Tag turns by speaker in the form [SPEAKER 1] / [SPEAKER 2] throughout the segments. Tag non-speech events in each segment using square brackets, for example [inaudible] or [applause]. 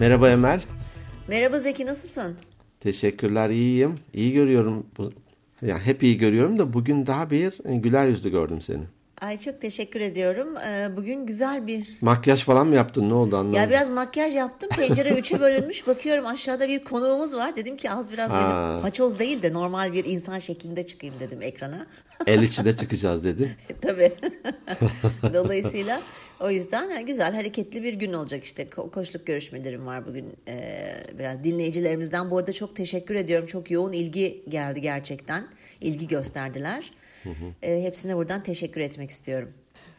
[SPEAKER 1] Merhaba Emel.
[SPEAKER 2] Merhaba Zeki nasılsın?
[SPEAKER 1] Teşekkürler iyiyim. İyi görüyorum. Yani hep iyi görüyorum da bugün daha bir güler yüzlü gördüm seni.
[SPEAKER 2] Ay çok teşekkür ediyorum. Ee, bugün güzel bir...
[SPEAKER 1] Makyaj falan mı yaptın? Ne oldu anlamadım.
[SPEAKER 2] Ya biraz makyaj yaptım. Pencere üçe [laughs] bölünmüş. Bakıyorum aşağıda bir konuğumuz var. Dedim ki az biraz böyle paçoz değil de normal bir insan şeklinde çıkayım dedim ekrana.
[SPEAKER 1] El içine çıkacağız dedi. [laughs]
[SPEAKER 2] Tabii. [laughs] Dolayısıyla o yüzden güzel hareketli bir gün olacak işte. Koçluk görüşmelerim var bugün. Ee, biraz dinleyicilerimizden bu arada çok teşekkür ediyorum. Çok yoğun ilgi geldi gerçekten. İlgi gösterdiler. Hı hı. E, hepsine buradan teşekkür etmek istiyorum.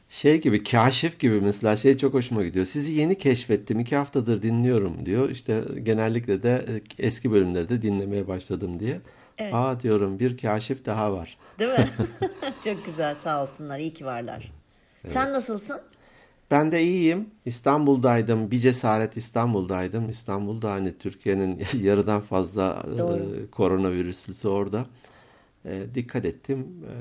[SPEAKER 1] Şey gibi kaşif gibi mesela şey çok hoşuma gidiyor. Sizi yeni keşfettim iki haftadır dinliyorum diyor. İşte genellikle de e, eski bölümleri de dinlemeye başladım diye. Evet. Aa diyorum bir kaşif daha var.
[SPEAKER 2] Değil mi? [laughs] [laughs] çok güzel sağ olsunlar iyi ki varlar. Evet. Sen nasılsın?
[SPEAKER 1] Ben de iyiyim. İstanbul'daydım. Bir cesaret İstanbul'daydım. İstanbul'da hani Türkiye'nin [laughs] yarıdan fazla e, koronavirüslüsü orada. E, dikkat ettim. E,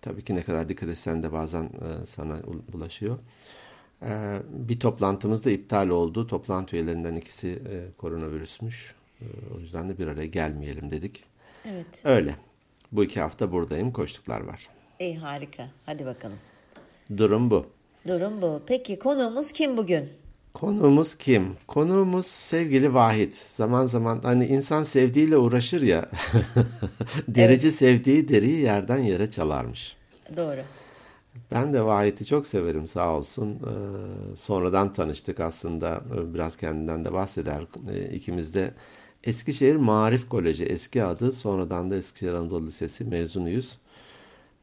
[SPEAKER 1] tabii ki ne kadar dikkat etsen de bazen e, sana bulaşıyor. E, bir toplantımız da iptal oldu. Toplantı üyelerinden ikisi e, koronavirüsmüş. E, o yüzden de bir araya gelmeyelim dedik.
[SPEAKER 2] Evet.
[SPEAKER 1] Öyle. Bu iki hafta buradayım. Koştuklar var.
[SPEAKER 2] İyi harika. Hadi bakalım.
[SPEAKER 1] Durum bu.
[SPEAKER 2] Durum bu. Peki konuğumuz kim bugün?
[SPEAKER 1] Konuğumuz kim? Konuğumuz sevgili Vahit. Zaman zaman hani insan sevdiğiyle uğraşır ya. [laughs] Derici evet. sevdiği deriyi yerden yere çalarmış.
[SPEAKER 2] Doğru.
[SPEAKER 1] Ben de Vahit'i çok severim sağ olsun. Ee, sonradan tanıştık aslında. Biraz kendinden de bahseder. Ee, ikimiz de Eskişehir Marif Koleji eski adı. Sonradan da Eskişehir Anadolu Lisesi mezunuyuz.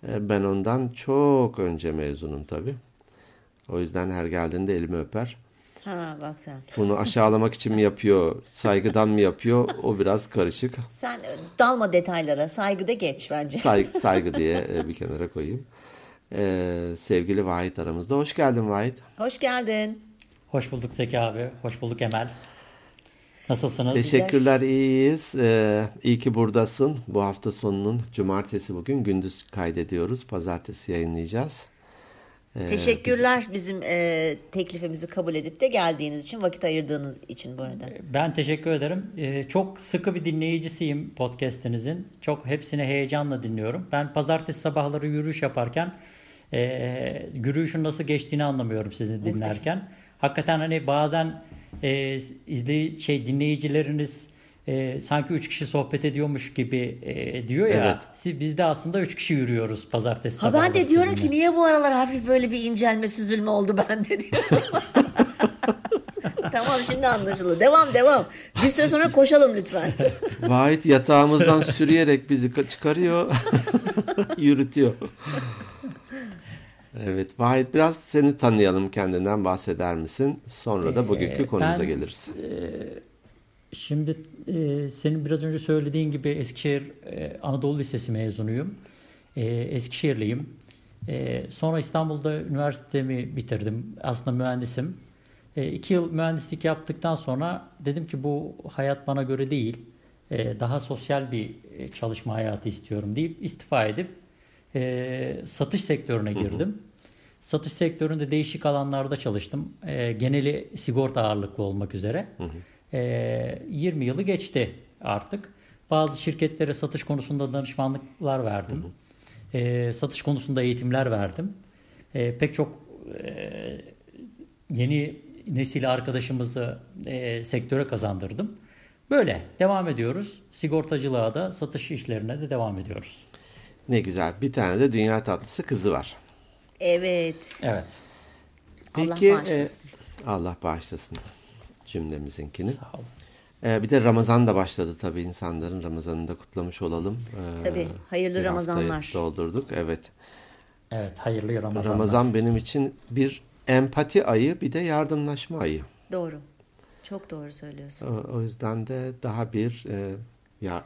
[SPEAKER 1] Ee, ben ondan çok önce mezunum tabii. O yüzden her geldiğinde elimi öper.
[SPEAKER 2] Ha bak sen.
[SPEAKER 1] Bunu aşağılamak için mi yapıyor, saygıdan mı yapıyor o biraz karışık.
[SPEAKER 2] Sen dalma detaylara, saygıda geç bence.
[SPEAKER 1] Saygı, [laughs] saygı diye e, bir kenara koyayım. Ee, sevgili Vahit aramızda. Hoş geldin Vahit.
[SPEAKER 2] Hoş geldin.
[SPEAKER 3] Hoş bulduk Zeki abi, hoş bulduk Emel. Nasılsınız?
[SPEAKER 1] Teşekkürler, iyiyiz. Ee, iyi ki buradasın. Bu hafta sonunun cumartesi bugün gündüz kaydediyoruz. Pazartesi yayınlayacağız.
[SPEAKER 2] Ee, Teşekkürler biz... bizim e, teklifimizi kabul edip de geldiğiniz için, vakit ayırdığınız için bu arada.
[SPEAKER 3] Ben teşekkür ederim. E, çok sıkı bir dinleyicisiyim podcast'inizin. Çok hepsini heyecanla dinliyorum. Ben pazartesi sabahları yürüyüş yaparken e, yürüyüşün nasıl geçtiğini anlamıyorum sizi dinlerken. Hakikaten hani bazen e, izley şey dinleyicileriniz e, sanki üç kişi sohbet ediyormuş gibi e, diyor ya. Evet. Siz, biz de aslında üç kişi yürüyoruz pazartesi
[SPEAKER 2] Ha ben de diyorum sizinle. ki niye bu aralar hafif böyle bir incelme süzülme oldu [laughs] ben de diyorum. [laughs] tamam şimdi anlaşıldı. Devam devam. Bir süre sonra koşalım lütfen. [laughs]
[SPEAKER 1] Vahit yatağımızdan sürüyerek bizi çıkarıyor. yürütüyor. Evet Vahit biraz seni tanıyalım kendinden bahseder misin? Sonra da bugünkü ee, konumuza ben, geliriz. E,
[SPEAKER 3] Şimdi e, senin biraz önce söylediğin gibi Eskişehir e, Anadolu Lisesi mezunuyum. E, Eskişehirliyim. E, sonra İstanbul'da üniversitemi bitirdim. Aslında mühendisim. E, iki yıl mühendislik yaptıktan sonra dedim ki bu hayat bana göre değil. E, daha sosyal bir e, çalışma hayatı istiyorum deyip istifa edip e, satış sektörüne girdim. Hı hı. Satış sektöründe değişik alanlarda çalıştım. E, geneli sigorta ağırlıklı olmak üzere. Hı hı. 20 ee, yılı geçti artık. Bazı şirketlere satış konusunda danışmanlıklar verdim. Hı hı. E, satış konusunda eğitimler verdim. E, pek çok e, yeni nesil arkadaşımızı e, sektöre kazandırdım. Böyle devam ediyoruz. Sigortacılığa da satış işlerine de devam ediyoruz.
[SPEAKER 1] Ne güzel. Bir tane de dünya tatlısı kızı var.
[SPEAKER 2] Evet.
[SPEAKER 3] Evet.
[SPEAKER 1] Peki, Allah bağışlasın. E, Allah bağışlasın cümlemizinkini. Sağ olun. Ee, bir de Ramazan da başladı tabii insanların Ramazan'ını da kutlamış olalım.
[SPEAKER 2] Ee, tabii hayırlı Ramazanlar.
[SPEAKER 1] Doldurduk evet.
[SPEAKER 3] Evet hayırlı Ramazanlar.
[SPEAKER 1] Ramazan benim için bir empati ayı bir de yardımlaşma ayı.
[SPEAKER 2] Doğru. Çok doğru söylüyorsun.
[SPEAKER 1] O, o yüzden de daha bir e,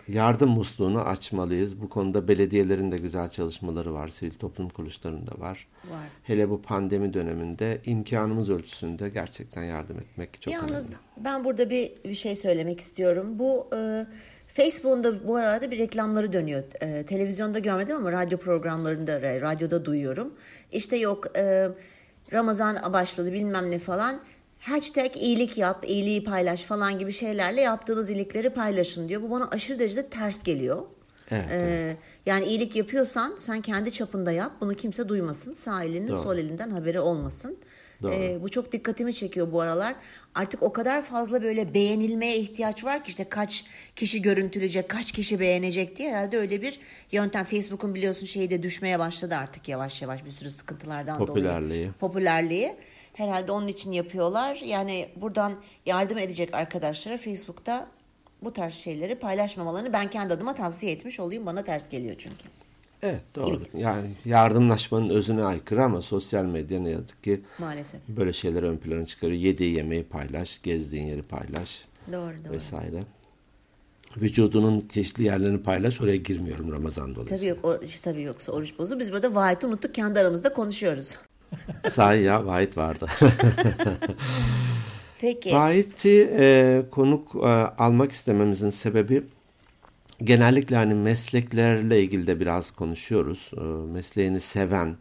[SPEAKER 1] yardım musluğunu açmalıyız. Bu konuda belediyelerin de güzel çalışmaları var. Sivil toplum kuruluşlarında var.
[SPEAKER 2] Var.
[SPEAKER 1] Hele bu pandemi döneminde imkanımız ölçüsünde gerçekten yardım etmek çok
[SPEAKER 2] Yalnız
[SPEAKER 1] önemli.
[SPEAKER 2] Yalnız ben burada bir, bir şey söylemek istiyorum. Bu e, Facebook'un da bu arada bir reklamları dönüyor. E, televizyonda görmedim ama radyo programlarında, radyoda duyuyorum. İşte yok e, Ramazan başladı bilmem ne falan hashtag iyilik yap, iyiliği paylaş falan gibi şeylerle yaptığınız iyilikleri paylaşın diyor. Bu bana aşırı derecede ters geliyor.
[SPEAKER 1] Evet,
[SPEAKER 2] Ee,
[SPEAKER 1] evet.
[SPEAKER 2] Yani iyilik yapıyorsan sen kendi çapında yap. Bunu kimse duymasın. Sağ elinin
[SPEAKER 1] Doğru.
[SPEAKER 2] sol elinden haberi olmasın.
[SPEAKER 1] Doğru.
[SPEAKER 2] Ee, bu çok dikkatimi çekiyor bu aralar. Artık o kadar fazla böyle beğenilmeye ihtiyaç var ki işte kaç kişi görüntüleyecek, kaç kişi beğenecek diye herhalde öyle bir yöntem. Facebook'un biliyorsun şeyi de düşmeye başladı artık yavaş yavaş bir sürü sıkıntılardan
[SPEAKER 1] Popülerliği.
[SPEAKER 2] dolayı. Popülerliği. Herhalde onun için yapıyorlar. Yani buradan yardım edecek arkadaşlara Facebook'ta bu tarz şeyleri paylaşmamalarını ben kendi adıma tavsiye etmiş olayım. Bana ters geliyor çünkü.
[SPEAKER 1] Evet doğru. Yani yardımlaşmanın özüne aykırı ama sosyal medya ne yazık ki
[SPEAKER 2] Maalesef.
[SPEAKER 1] böyle şeyleri ön plana çıkarıyor. Yediği yemeği paylaş, gezdiğin yeri paylaş
[SPEAKER 2] Doğru doğru.
[SPEAKER 1] vesaire. Vücudunun çeşitli yerlerini paylaş. Oraya girmiyorum Ramazan dolayısıyla.
[SPEAKER 2] Tabii yok, o, işte tabii yoksa oruç bozu. Biz burada vaati unuttuk kendi aramızda konuşuyoruz.
[SPEAKER 1] Sahi ya vahit vardı. [laughs]
[SPEAKER 2] Peki.
[SPEAKER 1] Vahit'i e, konuk e, almak istememizin sebebi genellikle hani mesleklerle ilgili de biraz konuşuyoruz. E, mesleğini seven,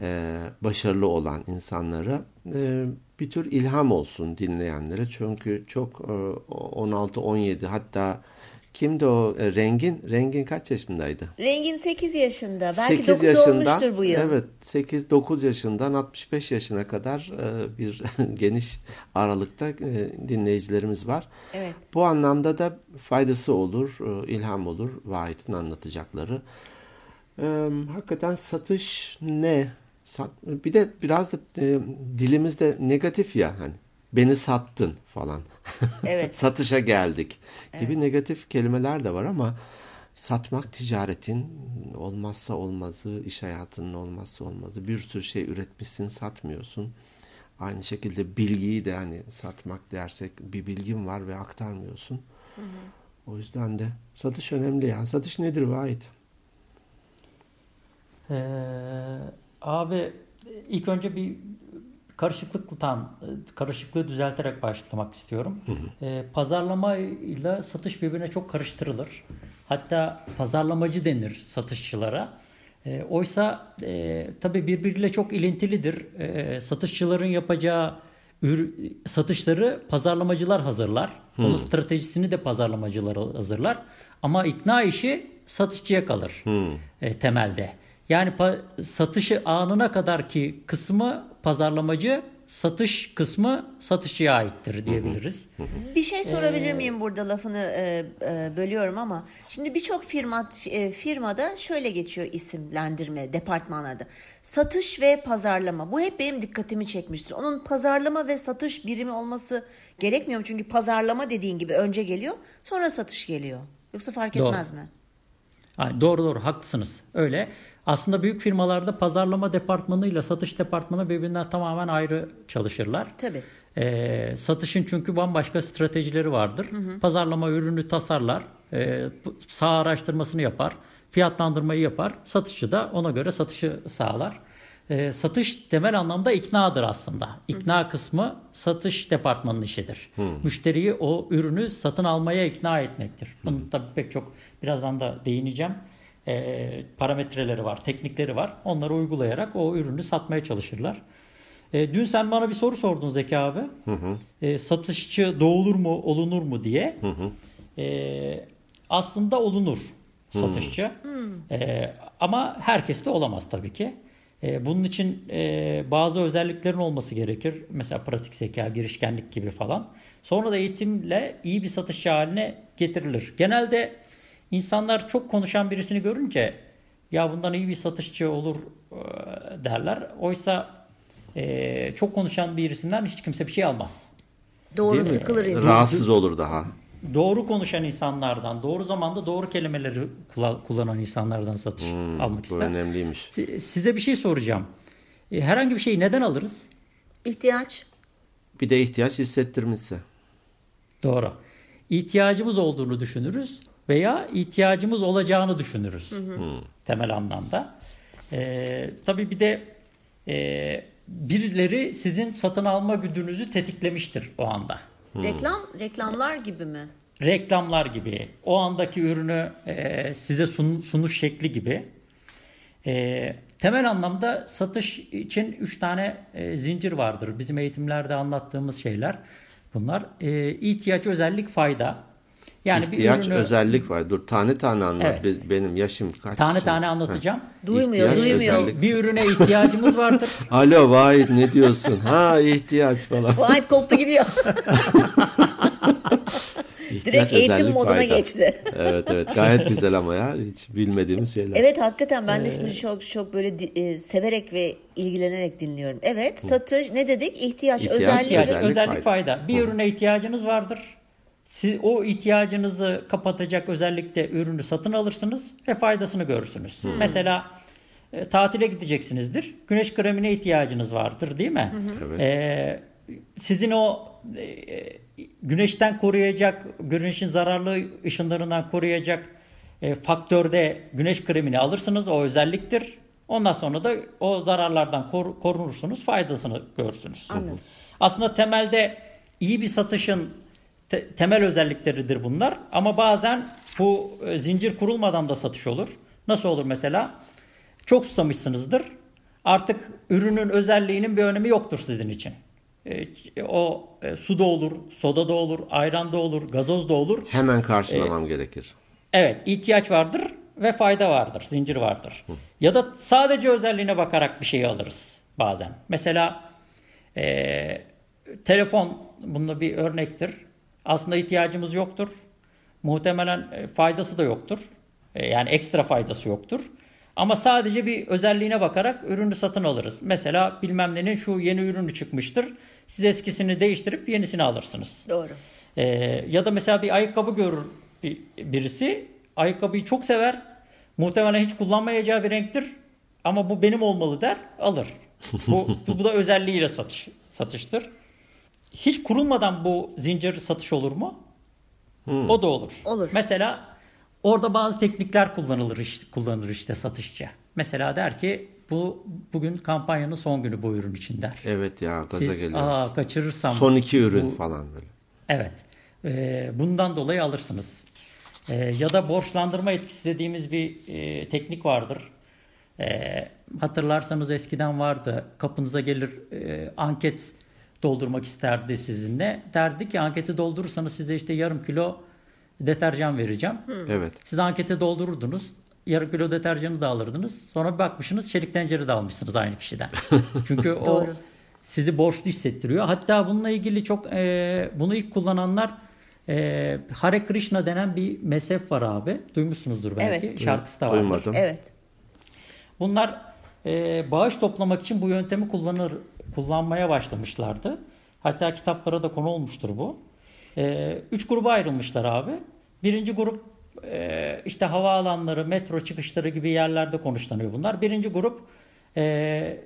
[SPEAKER 1] e, başarılı olan insanlara e, bir tür ilham olsun dinleyenlere. Çünkü çok e, 16-17 hatta kimdi o E, Rengin? Rengin kaç yaşındaydı?
[SPEAKER 2] Rengin 8 yaşında. Belki
[SPEAKER 1] 8
[SPEAKER 2] 9 olmuştur bu yıl.
[SPEAKER 1] Evet 8-9 yaşından 65 yaşına kadar e, bir [laughs] geniş aralıkta e, dinleyicilerimiz var.
[SPEAKER 2] Evet.
[SPEAKER 1] Bu anlamda da faydası olur, e, ilham olur Vahit'in anlatacakları. E, hakikaten satış ne? Sat, bir de biraz da e, dilimizde negatif ya hani beni sattın falan.
[SPEAKER 2] Evet. [laughs]
[SPEAKER 1] Satışa geldik gibi negatif kelimeler de var ama satmak ticaretin olmazsa olmazı, iş hayatının olmazsa olmazı. Bir sürü şey üretmişsin, satmıyorsun. Aynı şekilde bilgiyi de hani satmak dersek bir bilgin var ve aktarmıyorsun. O yüzden de satış önemli ya. Satış nedir Vahit?
[SPEAKER 3] Ee, abi ilk önce bir karışıklıktan karışıklığı düzelterek başlamak istiyorum. Ee, pazarlama ile satış birbirine çok karıştırılır. Hatta pazarlamacı denir satışçılara. Ee, oysa e, tabii birbiriyle çok ilintilidir. Ee, satışçıların yapacağı ür, satışları pazarlamacılar hazırlar. Onun stratejisini de pazarlamacılar hazırlar. Ama ikna işi satışçıya kalır e, temelde. Yani pa- satışı anına kadar ki kısmı pazarlamacı, satış kısmı satışçıya aittir diyebiliriz.
[SPEAKER 2] Bir şey sorabilir miyim burada lafını e, e, bölüyorum ama şimdi birçok firma e, firmada şöyle geçiyor isimlendirme departmanlarda. Satış ve pazarlama. Bu hep benim dikkatimi çekmiştir. Onun pazarlama ve satış birimi olması gerekmiyor mu? Çünkü pazarlama dediğin gibi önce geliyor, sonra satış geliyor. Yoksa fark
[SPEAKER 3] Doğru.
[SPEAKER 2] etmez mi?
[SPEAKER 3] Yani doğru doğru haklısınız. Öyle. Aslında büyük firmalarda pazarlama departmanı ile satış departmanı birbirinden tamamen ayrı çalışırlar.
[SPEAKER 2] Tabii.
[SPEAKER 3] Ee, satışın çünkü bambaşka stratejileri vardır. Pazarlama ürünü tasarlar, e, sağ araştırmasını yapar, fiyatlandırmayı yapar. Satışçı da ona göre satışı sağlar. Ee, satış temel anlamda iknadır aslında. İkna kısmı satış departmanının işidir. Müşteriyi o ürünü satın almaya ikna etmektir. Bunun tabii pek çok birazdan da değineceğim. Ee, parametreleri var, teknikleri var. Onları uygulayarak o ürünü satmaya çalışırlar. E, dün sen bana bir soru sordun Zeki abi. E, satışçı doğulur mu, olunur mu diye. E, aslında olunur satışçı. E, ama herkes de olamaz tabii ki. E, bunun için e, bazı özelliklerin olması gerekir. Mesela pratik zeka, girişkenlik gibi falan. Sonra da eğitimle iyi bir satışçı haline getirilir. Genelde insanlar çok konuşan birisini görünce ya bundan iyi bir satışçı olur e, derler. Oysa e, çok konuşan birisinden hiç kimse bir şey almaz.
[SPEAKER 2] Doğru
[SPEAKER 1] Değil
[SPEAKER 2] sıkılır insan.
[SPEAKER 1] Rahatsız olur daha.
[SPEAKER 3] Doğru konuşan insanlardan, doğru zamanda doğru kelimeleri kullanan insanlardan satış almak
[SPEAKER 1] Hmm, Bu
[SPEAKER 3] ister.
[SPEAKER 1] önemliymiş.
[SPEAKER 3] Si- Size bir şey soracağım. E, Herhangi bir şeyi neden alırız?
[SPEAKER 2] İhtiyaç.
[SPEAKER 1] Bir de ihtiyaç hissettirmişse.
[SPEAKER 3] Doğru. İhtiyacımız olduğunu düşünürüz veya ihtiyacımız olacağını düşünürüz. Temel anlamda. Ee, tabii bir de e, birileri sizin satın alma güdünüzü tetiklemiştir o anda.
[SPEAKER 2] Reklam, reklamlar gibi mi?
[SPEAKER 3] Reklamlar gibi, o andaki ürünü e, size sun- sunuş şekli gibi. E, temel anlamda satış için 3 tane e, zincir vardır. Bizim eğitimlerde anlattığımız şeyler bunlar. E, ihtiyaç, özellik, fayda.
[SPEAKER 1] Yani İhtiyaç, bir ürünü, özellik var. Dur tane tane anlat. Evet. Benim yaşım kaç?
[SPEAKER 3] Tane şimdi? tane anlatacağım.
[SPEAKER 2] Ha. Duymuyor, ihtiyaç, duymuyor. Özellik.
[SPEAKER 3] Bir ürüne ihtiyacımız vardır. [laughs]
[SPEAKER 1] Alo Vahit ne diyorsun? Ha ihtiyaç falan.
[SPEAKER 2] Vahit koptu gidiyor. [laughs] Direkt eğitim moduna fayda. geçti.
[SPEAKER 1] evet evet gayet güzel ama ya hiç bilmediğimiz şeyler.
[SPEAKER 2] Evet hakikaten ben de şimdi çok çok böyle e, severek ve ilgilenerek dinliyorum. Evet satış ne dedik? İhtiyaç, İhtiyaç özellik,
[SPEAKER 3] özellik, özellik fayda. fayda. Bir Hı. ürüne ihtiyacınız vardır. Siz o ihtiyacınızı kapatacak özellikle ürünü satın alırsınız ve faydasını görürsünüz. Hı. Mesela e, tatile gideceksinizdir. Güneş kremine ihtiyacınız vardır değil mi? Hı hı. Evet. E, sizin o e, güneşten koruyacak, güneşin zararlı ışınlarından koruyacak e, faktörde güneş kremini alırsınız. O özelliktir. Ondan sonra da o zararlardan kor, korunursunuz, faydasını görürsünüz. Anladım. Aslında temelde iyi bir satışın te, temel özellikleridir bunlar. Ama bazen bu e, zincir kurulmadan da satış olur. Nasıl olur mesela? Çok susamışsınızdır. Artık ürünün özelliğinin bir önemi yoktur sizin için. E, o e, su da olur, soda da olur, ayran da olur, gazoz da olur.
[SPEAKER 1] Hemen karşılamam e, gerekir.
[SPEAKER 3] Evet, ihtiyaç vardır ve fayda vardır, zincir vardır. Hı. Ya da sadece özelliğine bakarak bir şeyi alırız bazen. Mesela e, telefon bunda bir örnektir. Aslında ihtiyacımız yoktur. Muhtemelen e, faydası da yoktur. E, yani ekstra faydası yoktur. Ama sadece bir özelliğine bakarak ürünü satın alırız. Mesela bilmem nenin şu yeni ürünü çıkmıştır. Siz eskisini değiştirip yenisini alırsınız.
[SPEAKER 2] Doğru.
[SPEAKER 3] Ee, ya da mesela bir ayakkabı görür birisi. Ayakkabıyı çok sever. Muhtemelen hiç kullanmayacağı bir renktir. Ama bu benim olmalı der, alır. Bu, bu da özelliğiyle satış satıştır. Hiç kurulmadan bu zincir satış olur mu? Hmm. O da olur.
[SPEAKER 2] Olur.
[SPEAKER 3] Mesela orada bazı teknikler kullanılır işte, kullanır işte satışçı. Mesela der ki bu bugün kampanyanın son günü bu ürün için der.
[SPEAKER 1] Evet ya gaza Siz, geliyoruz. Aa,
[SPEAKER 3] kaçırırsam.
[SPEAKER 1] Son iki ürün bu, falan böyle.
[SPEAKER 3] Evet. E, bundan dolayı alırsınız. E, ya da borçlandırma etkisi dediğimiz bir e, teknik vardır. E, hatırlarsanız eskiden vardı. Kapınıza gelir e, anket doldurmak isterdi sizinle. Derdi ki anketi doldurursanız size işte yarım kilo deterjan vereceğim.
[SPEAKER 1] Evet.
[SPEAKER 3] Siz anketi doldururdunuz yarım kilo deterjanı da alırdınız. Sonra bir bakmışsınız çelik tencere de almışsınız aynı kişiden. [laughs] Çünkü o sizi borçlu hissettiriyor. Hatta bununla ilgili çok e, bunu ilk kullananlar e, Hare Krishna denen bir mezhep var abi. Duymuşsunuzdur belki. Evet. Şarkısı da var.
[SPEAKER 1] Duymadım.
[SPEAKER 2] Evet.
[SPEAKER 3] Bunlar e, bağış toplamak için bu yöntemi kullanır kullanmaya başlamışlardı. Hatta kitaplara da konu olmuştur bu. E, üç gruba ayrılmışlar abi. Birinci grup e, işte havaalanları, metro çıkışları gibi yerlerde konuşlanıyor bunlar. Birinci grup e,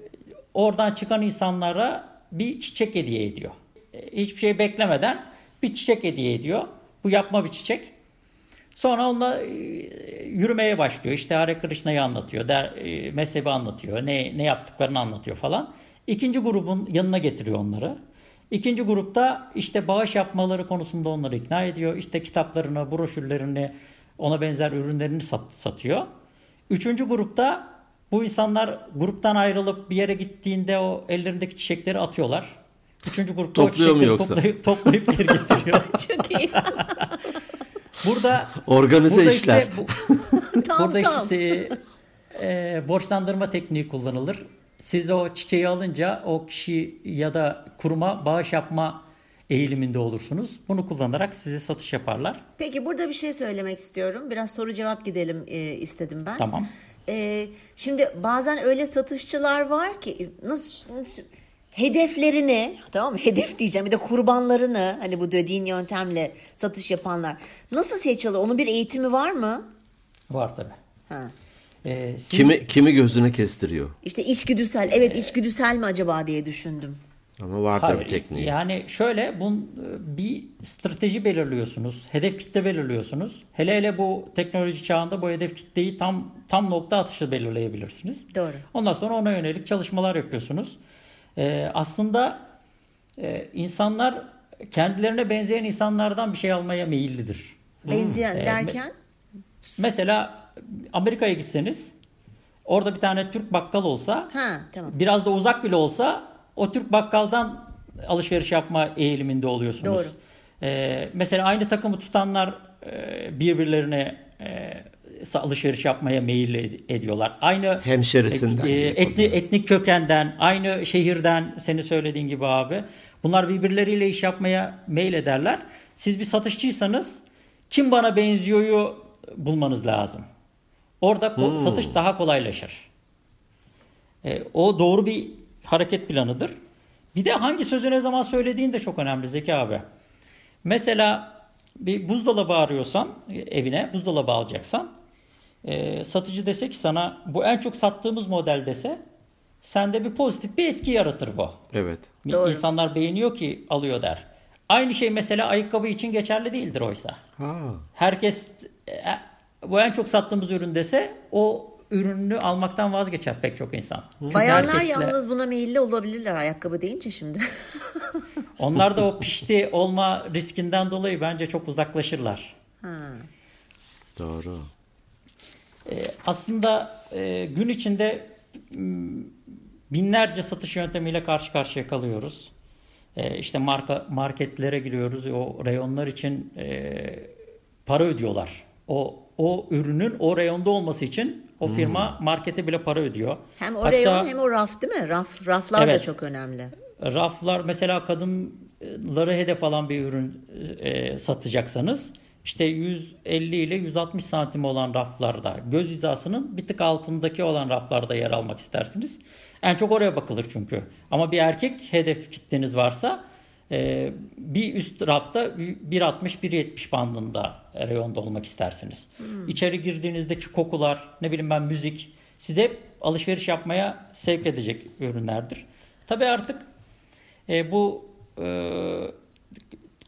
[SPEAKER 3] oradan çıkan insanlara bir çiçek hediye ediyor. E, hiçbir şey beklemeden bir çiçek hediye ediyor. Bu yapma bir çiçek. Sonra onunla e, yürümeye başlıyor. İşte Hare Krishna'yı anlatıyor, der, e, mezhebi anlatıyor, ne, ne yaptıklarını anlatıyor falan. İkinci grubun yanına getiriyor onları. İkinci grupta işte bağış yapmaları konusunda onları ikna ediyor. İşte kitaplarını, broşürlerini, ona benzer ürünlerini sat, satıyor. Üçüncü grupta bu insanlar gruptan ayrılıp bir yere gittiğinde o ellerindeki çiçekleri atıyorlar. Üçüncü grupta
[SPEAKER 1] Topluyor
[SPEAKER 3] o çiçekleri
[SPEAKER 1] yoksa?
[SPEAKER 3] toplayıp, toplayıp geri getiriyor. [laughs]
[SPEAKER 2] Çok iyi. [laughs]
[SPEAKER 3] burada
[SPEAKER 1] organize burada işler.
[SPEAKER 3] Işte, bu, [laughs] tam, burada tam. işte e, borçlandırma tekniği kullanılır. Siz o çiçeği alınca o kişi ya da kuruma bağış yapma eğiliminde olursunuz. Bunu kullanarak size satış yaparlar.
[SPEAKER 2] Peki burada bir şey söylemek istiyorum. Biraz soru cevap gidelim e, istedim ben.
[SPEAKER 3] Tamam.
[SPEAKER 2] E, şimdi bazen öyle satışçılar var ki nasıl, nasıl hedeflerini tamam mı? Hedef diyeceğim bir de kurbanlarını hani bu dediğin yöntemle satış yapanlar nasıl seçiyorlar? Onun bir eğitimi var mı?
[SPEAKER 3] Var tabi.
[SPEAKER 2] Ha.
[SPEAKER 1] Ee, siz... Kimi kimi gözüne kestiriyor?
[SPEAKER 2] İşte içgüdüsel. Evet içgüdüsel mi acaba diye düşündüm.
[SPEAKER 1] Ama vardır bir tekniği.
[SPEAKER 3] Yani şöyle bun, bir strateji belirliyorsunuz. Hedef kitle belirliyorsunuz. Hele hele bu teknoloji çağında bu hedef kitleyi tam tam nokta atışı belirleyebilirsiniz.
[SPEAKER 2] Doğru.
[SPEAKER 3] Ondan sonra ona yönelik çalışmalar yapıyorsunuz. Ee, aslında e, insanlar kendilerine benzeyen insanlardan bir şey almaya meyillidir.
[SPEAKER 2] Benzeyen hmm. derken?
[SPEAKER 3] Mesela Amerika'ya gitseniz Orada bir tane Türk bakkal olsa
[SPEAKER 2] Ha tamam.
[SPEAKER 3] biraz da uzak bile olsa o Türk bakkaldan alışveriş yapma eğiliminde oluyorsunuz.
[SPEAKER 2] Doğru.
[SPEAKER 3] Ee, mesela aynı takımı tutanlar e, birbirlerine e, alışveriş yapmaya meyil ed- ediyorlar. Aynı
[SPEAKER 1] Hemşerisinden
[SPEAKER 3] e, etni, etnik kökenden, aynı şehirden seni söylediğin gibi abi. Bunlar birbirleriyle iş yapmaya meyil ederler. Siz bir satışçıysanız kim bana benziyoryu bulmanız lazım. Orada ko- satış daha kolaylaşır. E, o doğru bir hareket planıdır. Bir de hangi sözü ne zaman söylediğin de çok önemli Zeki abi. Mesela bir buzdolabı arıyorsan e, evine buzdolabı alacaksan e, satıcı dese ki sana bu en çok sattığımız model dese sende bir pozitif bir etki yaratır bu.
[SPEAKER 1] Evet.
[SPEAKER 2] Doğru.
[SPEAKER 3] İnsanlar beğeniyor ki alıyor der. Aynı şey mesela ayakkabı için geçerli değildir oysa.
[SPEAKER 1] Ha.
[SPEAKER 3] Herkes e, bu en çok sattığımız ürün dese o ürünü almaktan vazgeçer pek çok insan. Çünkü
[SPEAKER 2] Bayanlar
[SPEAKER 3] herkesle-
[SPEAKER 2] yalnız buna meyilli olabilirler ayakkabı deyince şimdi. [laughs]
[SPEAKER 3] Onlar da o pişti olma riskinden dolayı bence çok uzaklaşırlar.
[SPEAKER 2] ha.
[SPEAKER 1] Doğru.
[SPEAKER 3] Ee, aslında e, gün içinde m, binlerce satış yöntemiyle karşı karşıya kalıyoruz. E, işte marka marketlere giriyoruz. O reyonlar için e, para ödüyorlar. O o ürünün o reyonda olması için o firma markete bile para ödüyor.
[SPEAKER 2] Hem o
[SPEAKER 3] Hatta-
[SPEAKER 2] reyon hem o raf değil mi? Raf raflar da
[SPEAKER 3] Evet.
[SPEAKER 2] çok önemli.
[SPEAKER 3] raflar mesela kadınları hedef alan bir ürün e, satacaksanız işte 150 ile 160 santim olan raflarda göz hizasının bir tık altındaki olan raflarda yer almak istersiniz. En çok oraya bakılır çünkü. Ama bir erkek hedef kitleniz varsa e, bir üst rafta 1.60-1.70 bandında reyonda olmak istersiniz. İçeri girdiğinizdeki kokular, ne bileyim ben müzik size alışveriş yapmaya sevk edecek ürünlerdir. Tabii artık e, bu e,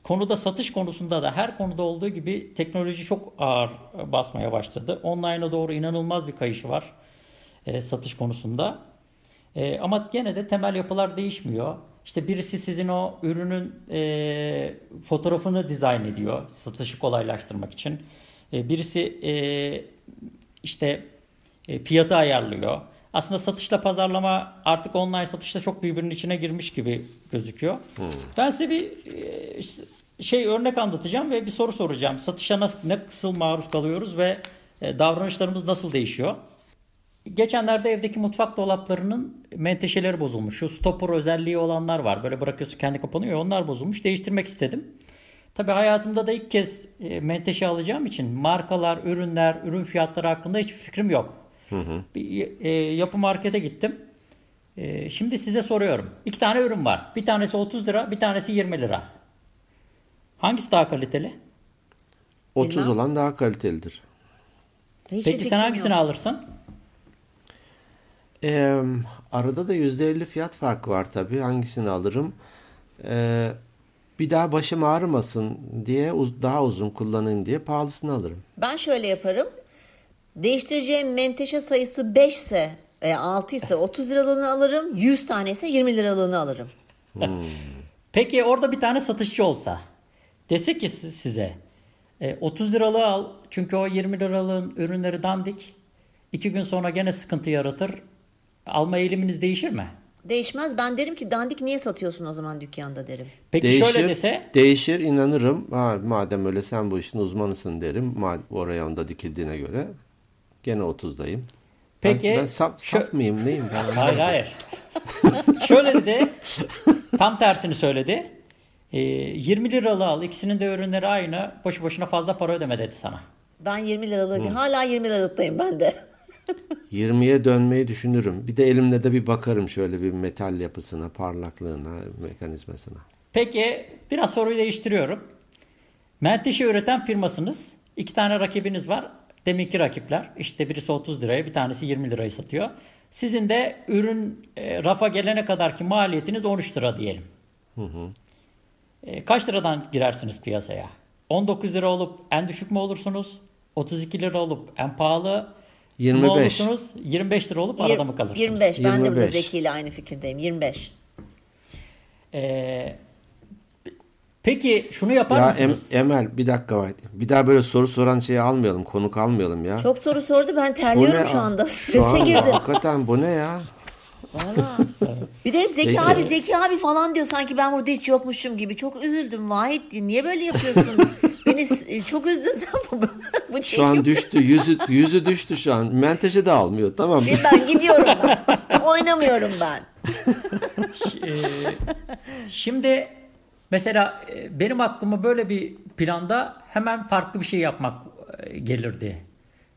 [SPEAKER 3] konuda satış konusunda da her konuda olduğu gibi teknoloji çok ağır basmaya başladı. Online'a doğru inanılmaz bir kayışı var e, satış konusunda. E, ama gene de temel yapılar değişmiyor. İşte birisi sizin o ürünün e, fotoğrafını dizayn ediyor satışı kolaylaştırmak için. E, birisi e, işte e, fiyatı ayarlıyor. Aslında satışla pazarlama artık online satışta çok birbirinin içine girmiş gibi gözüküyor. Ben size bir e, işte şey örnek anlatacağım ve bir soru soracağım. Satışa nasıl, nasıl maruz kalıyoruz ve e, davranışlarımız nasıl değişiyor? Geçenlerde evdeki mutfak dolaplarının menteşeleri bozulmuş. Şu stopper özelliği olanlar var. Böyle bırakıyorsun kendi kapanıyor. Onlar bozulmuş. Değiştirmek istedim. Tabii hayatımda da ilk kez e, menteşe alacağım için markalar, ürünler, ürün fiyatları hakkında hiçbir fikrim yok. Bir e, yapı markete gittim. E, şimdi size soruyorum. İki tane ürün var. Bir tanesi 30 lira, bir tanesi 20 lira. Hangisi daha kaliteli?
[SPEAKER 1] 30
[SPEAKER 2] Bilmem.
[SPEAKER 1] olan daha kalitelidir.
[SPEAKER 2] Hiçbir
[SPEAKER 3] Peki sen hangisini
[SPEAKER 2] yok.
[SPEAKER 3] alırsın?
[SPEAKER 1] Ee, arada da %50 fiyat farkı var tabii. Hangisini alırım? Ee, bir daha başım ağrımasın diye daha uzun kullanayım diye pahalısını alırım.
[SPEAKER 2] Ben şöyle yaparım. Değiştireceğim menteşe sayısı 5 ise veya 6 ise 30 liralığını alırım. 100 tane ise 20 liralığını alırım.
[SPEAKER 3] Peki orada bir tane satışçı olsa dese ki si- size e, 30 liralığı al çünkü o 20 liralığın ürünleri dandik. İki gün sonra gene sıkıntı yaratır. Alma eğiliminiz değişir mi?
[SPEAKER 2] Değişmez. Ben derim ki dandik niye satıyorsun o zaman dükkanda derim.
[SPEAKER 3] Peki
[SPEAKER 1] değişir,
[SPEAKER 3] şöyle dese
[SPEAKER 1] değişir inanırım. Ha, madem öyle sen bu işin uzmanısın derim. O reyonda dikildiğine göre gene 30'dayım.
[SPEAKER 3] Peki,
[SPEAKER 1] ben, ben saf,
[SPEAKER 3] şu-
[SPEAKER 1] saf mıyım neyim ben? [laughs]
[SPEAKER 3] hayır hayır. şöyle dedi tam tersini söyledi. E, 20 liralığı al ikisinin de ürünleri aynı boşu boşuna fazla para ödeme dedi sana.
[SPEAKER 2] Ben 20 liralık hala 20 liralıktayım ben de.
[SPEAKER 1] 20'ye dönmeyi düşünürüm. Bir de elimle de bir bakarım şöyle bir metal yapısına, parlaklığına, mekanizmasına.
[SPEAKER 3] Peki biraz soruyu değiştiriyorum. Menteşe üreten firmasınız. İki tane rakibiniz var. Deminki rakipler. İşte birisi 30 liraya bir tanesi 20 liraya satıyor. Sizin de ürün e, rafa gelene kadarki maliyetiniz 13 lira diyelim. E, kaç liradan girersiniz piyasaya? 19 lira olup en düşük mü olursunuz? 32 lira olup en pahalı mı
[SPEAKER 1] 25.
[SPEAKER 3] olursunuz? 25 lira olup arada mı kalırsınız?
[SPEAKER 2] 25. Ben de burada
[SPEAKER 1] 25.
[SPEAKER 2] Zeki ile aynı fikirdeyim. 25.
[SPEAKER 3] Ee, Peki şunu yapar
[SPEAKER 1] Ya
[SPEAKER 3] mısınız?
[SPEAKER 1] Em- Emel bir dakika var. Bir daha böyle soru soran şeyi almayalım. Konuk almayalım ya.
[SPEAKER 2] Çok soru sordu ben terliyorum
[SPEAKER 1] ne?
[SPEAKER 2] şu anda. [laughs]
[SPEAKER 1] Şu
[SPEAKER 2] Strese
[SPEAKER 1] an
[SPEAKER 2] girdim.
[SPEAKER 1] Hakikaten bu ne ya?
[SPEAKER 2] Valla. [laughs] Bir de hep Zeki
[SPEAKER 1] Peki.
[SPEAKER 2] abi Zeki abi falan diyor sanki ben burada hiç yokmuşum gibi. Çok üzüldüm Vahit. Niye böyle yapıyorsun? [laughs] Beni s- çok üzdün sen bu. bu
[SPEAKER 1] Şu
[SPEAKER 2] çekim.
[SPEAKER 1] an düştü. Yüzü yüzü düştü şu an. Menteşe de almıyor. Tamam mı?
[SPEAKER 2] Ben gidiyorum ben. Oynamıyorum ben.
[SPEAKER 3] Ee, şimdi mesela e, benim aklıma böyle bir planda hemen farklı bir şey yapmak e, gelirdi.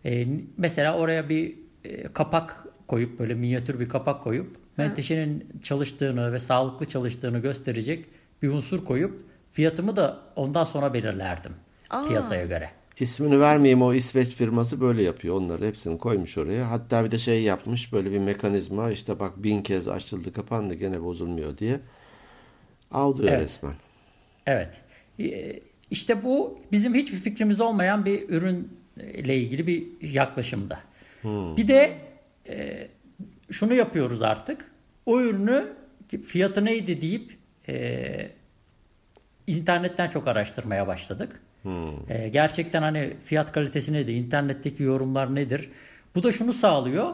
[SPEAKER 3] E, mesela oraya bir e, kapak koyup böyle minyatür bir kapak koyup menteşenin çalıştığını ve sağlıklı çalıştığını gösterecek bir unsur koyup fiyatımı da ondan sonra belirlerdim
[SPEAKER 2] Aa.
[SPEAKER 3] piyasaya göre.
[SPEAKER 1] İsmini vermeyeyim o İsveç firması böyle yapıyor. Onları hepsini koymuş oraya. Hatta bir de şey yapmış böyle bir mekanizma işte bak bin kez açıldı kapandı gene bozulmuyor diye. Avlıyor
[SPEAKER 3] Evet.
[SPEAKER 1] resmen.
[SPEAKER 3] Evet. Ee, İşte bu bizim hiçbir fikrimiz olmayan bir ürünle ilgili bir yaklaşımda. Bir de e, şunu yapıyoruz artık. O ürünü fiyatı neydi deyip e, internetten çok araştırmaya başladık. E, gerçekten hani fiyat kalitesi nedir? İnternetteki yorumlar nedir? Bu da şunu sağlıyor.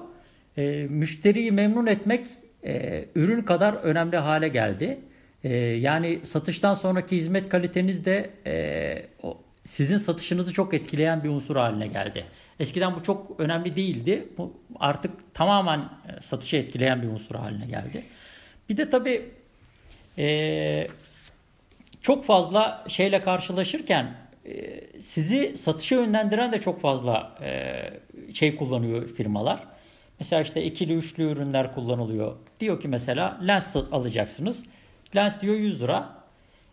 [SPEAKER 3] E, müşteriyi memnun etmek e, ürün kadar önemli hale geldi. E, yani satıştan sonraki hizmet kaliteniz de e, o, sizin satışınızı çok etkileyen bir unsur haline geldi. Eskiden bu çok önemli değildi. Bu artık tamamen e, satışı etkileyen bir unsur haline geldi. Bir de tabii e, çok fazla şeyle karşılaşırken sizi satışa yönlendiren de çok fazla e, şey kullanıyor firmalar. Mesela işte ikili üçlü ürünler kullanılıyor. Diyor ki mesela lens alacaksınız. Lens diyor 100 lira.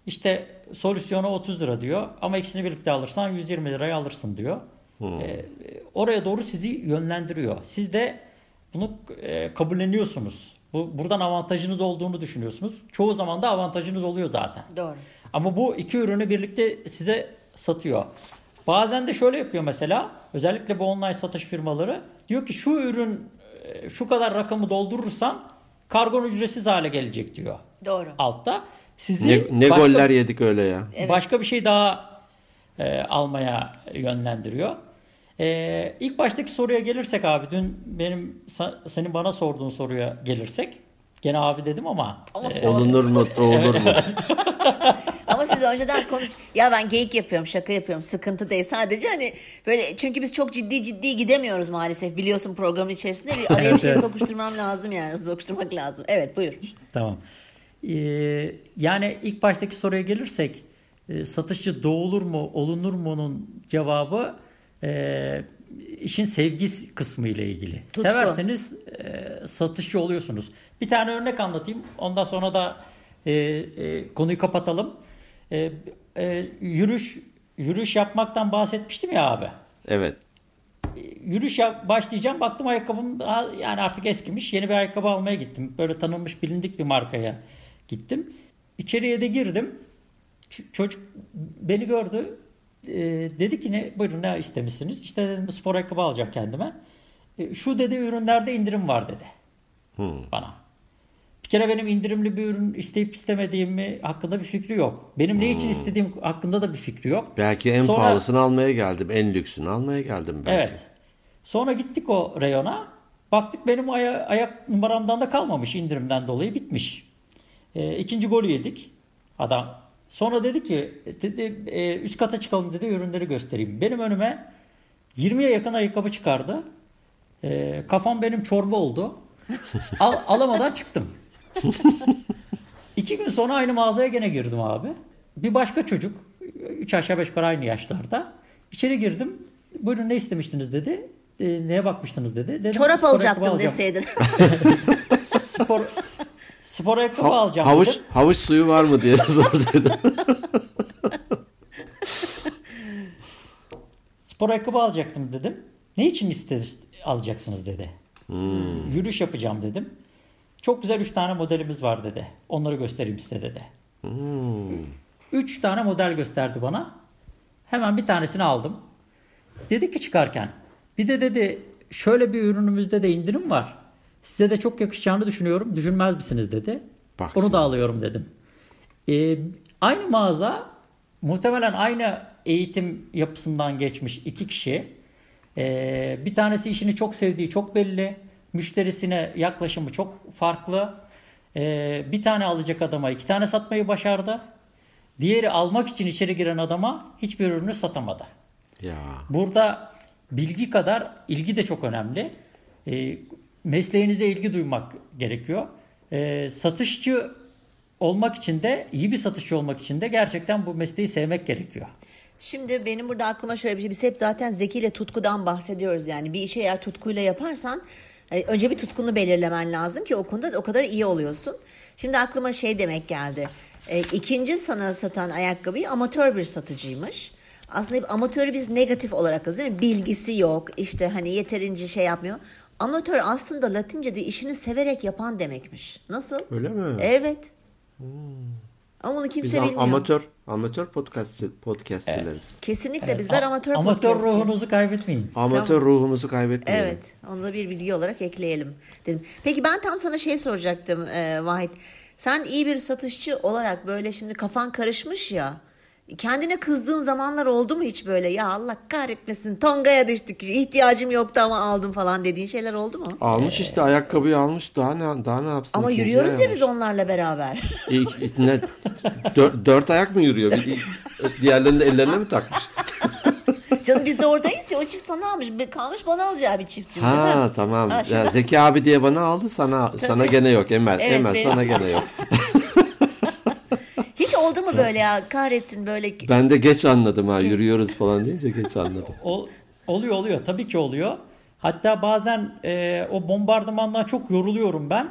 [SPEAKER 3] İşte solüsyonu 30 lira diyor. Ama ikisini birlikte alırsan 120 liraya alırsın diyor. E, oraya doğru sizi yönlendiriyor. Siz de bunu e, kabulleniyorsunuz. Bu, buradan avantajınız olduğunu düşünüyorsunuz. Çoğu zaman da avantajınız oluyor zaten.
[SPEAKER 2] Doğru.
[SPEAKER 3] Ama bu iki ürünü birlikte size satıyor. Bazen de şöyle yapıyor mesela. Özellikle bu online satış firmaları. Diyor ki şu ürün e, şu kadar rakamı doldurursan kargon ücretsiz hale gelecek diyor.
[SPEAKER 2] Doğru.
[SPEAKER 3] Altta. Sizi
[SPEAKER 1] Ne, ne
[SPEAKER 3] başka,
[SPEAKER 1] goller yedik öyle ya.
[SPEAKER 2] Evet.
[SPEAKER 3] başka bir şey daha e, almaya yönlendiriyor. E, ilk baştaki soruya gelirsek abi dün benim senin bana sorduğun soruya gelirsek gene abi dedim ama
[SPEAKER 2] Olsun,
[SPEAKER 3] e.
[SPEAKER 1] Olunur mu olur mu? [laughs]
[SPEAKER 2] Ama siz önceden konuş... Ya ben geyik yapıyorum, şaka yapıyorum. Sıkıntı değil. Sadece hani böyle çünkü biz çok ciddi ciddi gidemiyoruz maalesef. Biliyorsun programın içerisinde bir araya bir şey sokuşturmam lazım yani. Sokuşturmak lazım. Evet buyur.
[SPEAKER 3] Tamam. Ee, yani ilk baştaki soruya gelirsek e, satışçı doğulur mu, olunur mu'nun cevabı e, işin sevgi kısmı ile ilgili.
[SPEAKER 2] Tutku.
[SPEAKER 3] Severseniz e, satışçı oluyorsunuz. Bir tane örnek anlatayım. Ondan sonra da e, e, konuyu kapatalım. E, e, yürüyüş yürüyüş yapmaktan bahsetmiştim ya abi
[SPEAKER 1] Evet.
[SPEAKER 3] yürüyüş yap- başlayacağım. Baktım ayakkabım daha yani artık eskimiş. Yeni bir ayakkabı almaya gittim. Böyle tanınmış bilindik bir markaya gittim. İçeriye de girdim. Ç- çocuk beni gördü. Ee, dedi ki ne buyurun ne istemişsiniz? İşte dedim spor ayakkabı alacağım kendime. E, şu dedi ürünlerde indirim var dedi
[SPEAKER 1] Hmm.
[SPEAKER 3] bana. Bir kere benim indirimli bir ürün isteyip istemediğimi hakkında bir fikri yok. Benim ne için istediğim hakkında da bir fikri yok.
[SPEAKER 1] Belki en
[SPEAKER 3] Sonra-
[SPEAKER 1] pahalısını almaya geldim. En lüksünü almaya geldim belki.
[SPEAKER 3] Evet. Sonra gittik o reyona. Baktık benim aya- ayak numaramdan da kalmamış indirimden dolayı bitmiş. E, ikinci golü yedik adam. Sonra dedi ki dedi, e, üst kata çıkalım dedi ürünleri göstereyim. Benim önüme 20'ye yakın ayakkabı çıkardı. E, kafam benim çorba oldu. Al, alamadan çıktım. İki gün sonra aynı mağazaya gene girdim abi. Bir başka çocuk, üç aşağı beş yukarı aynı yaşlarda. İçeri girdim. Buyurun ne istemiştiniz dedi. E, neye bakmıştınız dedi. Dedim,
[SPEAKER 2] Çorap
[SPEAKER 3] "Spor ayakkabı
[SPEAKER 2] alacaktım
[SPEAKER 3] alacağım."
[SPEAKER 2] deseydin. [laughs]
[SPEAKER 3] Spor, spor ayakkabı
[SPEAKER 1] Ha-
[SPEAKER 3] alacağım
[SPEAKER 1] havuç,
[SPEAKER 3] dedim.
[SPEAKER 1] havuç suyu var mı diye [laughs] sorsaydı.
[SPEAKER 3] Spor ayakkabı alacaktım dedim. Ne için iste, alacaksınız dedi. Yürüyüş yapacağım dedim. Çok güzel 3 tane modelimiz var dedi. Onları göstereyim size dedi.
[SPEAKER 1] Hmm.
[SPEAKER 3] 3 tane model gösterdi bana. Hemen bir tanesini aldım. Dedi ki çıkarken bir de dedi şöyle bir ürünümüzde de indirim var. Size de çok yakışacağını düşünüyorum. Düşünmez misiniz dedi.
[SPEAKER 1] Bak
[SPEAKER 3] Onu da alıyorum dedim. Ee, aynı mağaza muhtemelen aynı eğitim yapısından geçmiş iki kişi. Ee, bir tanesi işini çok sevdiği çok belli. Müşterisine yaklaşımı çok farklı. Ee, bir tane alacak adama iki tane satmayı başardı. Diğeri almak için içeri giren adama hiçbir ürünü satamadı.
[SPEAKER 1] Ya.
[SPEAKER 3] Burada bilgi kadar ilgi de çok önemli. E, mesleğinize ilgi duymak gerekiyor. E, satışçı olmak için de iyi bir satışçı olmak için de gerçekten bu mesleği sevmek gerekiyor.
[SPEAKER 2] Şimdi benim burada aklıma şöyle bir şey. Biz hep zaten Zeki ile tutkudan bahsediyoruz. Yani bir işi eğer tutkuyla yaparsan e, önce bir tutkunu belirlemen lazım ki o konuda o kadar iyi oluyorsun. Şimdi aklıma şey demek geldi. E, ikinci sana satan ayakkabıyı amatör bir satıcıymış. Aslında hep amatörü biz negatif olarak yazıyoruz değil mi? Bilgisi yok, işte hani yeterince şey yapmıyor. Amatör aslında Latince'de işini severek yapan demekmiş. Nasıl?
[SPEAKER 1] Öyle mi?
[SPEAKER 2] Evet. Ama bunu kimse
[SPEAKER 1] Biz
[SPEAKER 2] bilmiyor.
[SPEAKER 1] amatör amatör podcastçı, podcastçileriz.
[SPEAKER 2] Kesinlikle bizler
[SPEAKER 3] A-
[SPEAKER 2] amatör
[SPEAKER 3] amatör ruhunuzu kaybetmeyin.
[SPEAKER 1] Amatör ruhumuzu kaybetmeyelim.
[SPEAKER 2] Evet, onu da bir bilgi olarak ekleyelim dedim. Peki ben tam sana şey soracaktım e, Vahit. Sen iyi bir satışçı olarak böyle şimdi kafan karışmış ya. Kendine kızdığın zamanlar oldu mu hiç böyle ya Allah kahretmesin tongaya düştük ihtiyacım yoktu ama aldım falan dediğin şeyler oldu mu?
[SPEAKER 1] Almış işte ayakkabıyı almış daha ne daha ne yapsın?
[SPEAKER 2] Ama yürüyoruz ya
[SPEAKER 1] almış.
[SPEAKER 2] biz onlarla beraber. [laughs]
[SPEAKER 1] İlk, ne, dört, dört ayak mı yürüyor? Bir, diğerlerini de ellerine mi takmış? [laughs]
[SPEAKER 2] Canım biz de oradayız ya o çift sana almış kalmış bana alacağı bir çift şimdi.
[SPEAKER 1] Ha tamam.
[SPEAKER 2] Ha,
[SPEAKER 1] Ya,
[SPEAKER 2] şimdi-
[SPEAKER 1] Zeki abi diye bana aldı sana sana gene yok Emel.
[SPEAKER 2] Evet,
[SPEAKER 1] Emel
[SPEAKER 2] benim-
[SPEAKER 1] sana gene yok. [laughs]
[SPEAKER 2] Hiç oldu mu böyle ya kahretsin böyle
[SPEAKER 1] Ben de geç anladım ha yürüyoruz falan deyince geç anladım.
[SPEAKER 3] O, oluyor oluyor tabii ki oluyor. Hatta bazen e, o bombardımandan çok yoruluyorum ben.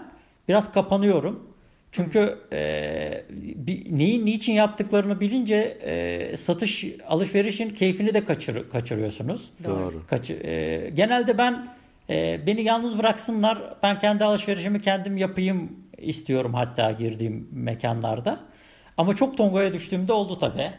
[SPEAKER 3] Biraz kapanıyorum. Çünkü e, bir, neyin niçin yaptıklarını bilince e, satış alışverişin keyfini de kaçır, kaçırıyorsunuz.
[SPEAKER 1] Doğru.
[SPEAKER 3] Kaç, e, genelde ben e, beni yalnız bıraksınlar. Ben kendi alışverişimi kendim yapayım istiyorum hatta girdiğim mekanlarda. Ama çok tongaya düştüğümde oldu tabii.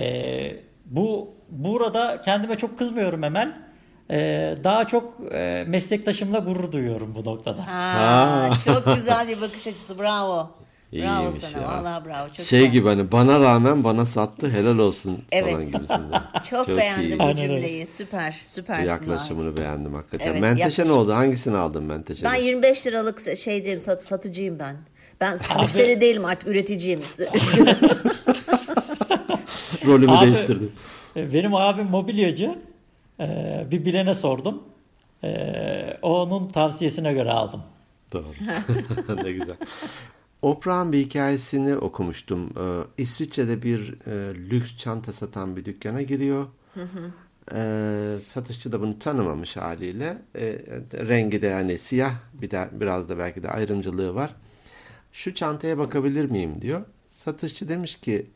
[SPEAKER 3] E, bu burada kendime çok kızmıyorum hemen. E, daha çok e, meslektaşımla gurur duyuyorum bu noktada.
[SPEAKER 2] Aa, çok güzel bir bakış açısı bravo. Bravo
[SPEAKER 1] İyiymiş
[SPEAKER 2] sana
[SPEAKER 1] ya.
[SPEAKER 2] vallahi bravo çok
[SPEAKER 1] Şey
[SPEAKER 2] güzel.
[SPEAKER 1] gibi hani bana rağmen bana sattı helal olsun
[SPEAKER 2] Evet.
[SPEAKER 1] falan gibisinden. [laughs]
[SPEAKER 2] Çok, beğendim
[SPEAKER 1] iyi.
[SPEAKER 2] bu cümleyi süper süpersin.
[SPEAKER 1] Yaklaşımını
[SPEAKER 2] Vahit.
[SPEAKER 1] beğendim hakikaten.
[SPEAKER 2] Evet,
[SPEAKER 1] menteşe
[SPEAKER 2] yaklaşım.
[SPEAKER 1] ne oldu? Hangisini aldın menteşe?
[SPEAKER 2] Ben 25 liralık şey diyeyim sat, satıcıyım ben. Ben müşteri değilim artık üreticiyim. [laughs] [laughs]
[SPEAKER 1] Rolümü
[SPEAKER 3] Abi-
[SPEAKER 1] değiştirdim.
[SPEAKER 3] Benim abim mobilyacı. E, bir bilene sordum. E, onun tavsiyesine göre aldım.
[SPEAKER 1] Doğru. [laughs] ne güzel. Oprah'ın bir hikayesini okumuştum. Ee, İsviçre'de bir e, lüks çanta satan bir dükkana giriyor. Ee, satışçı da bunu tanımamış haliyle. Ee, rengi de yani siyah bir de biraz da belki de ayrımcılığı var. Şu çantaya bakabilir miyim diyor. Satışçı demiş ki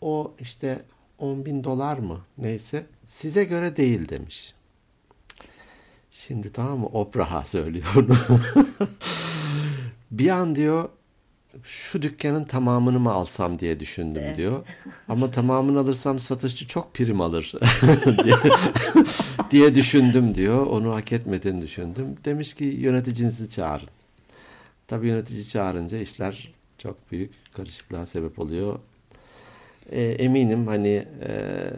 [SPEAKER 1] o işte 10 bin dolar mı neyse size göre değil demiş. Şimdi tamam mı Oprah'a söylüyor bunu. [laughs] bir an diyor şu dükkanın tamamını mı alsam diye düşündüm diyor. [laughs] Ama tamamını alırsam satışçı çok prim alır [laughs] diye, diye düşündüm diyor. Onu hak etmediğini düşündüm. Demiş ki yöneticinizi çağırın. Tabii yönetici çağırınca işler çok büyük karışıklığa sebep oluyor. E, eminim hani e,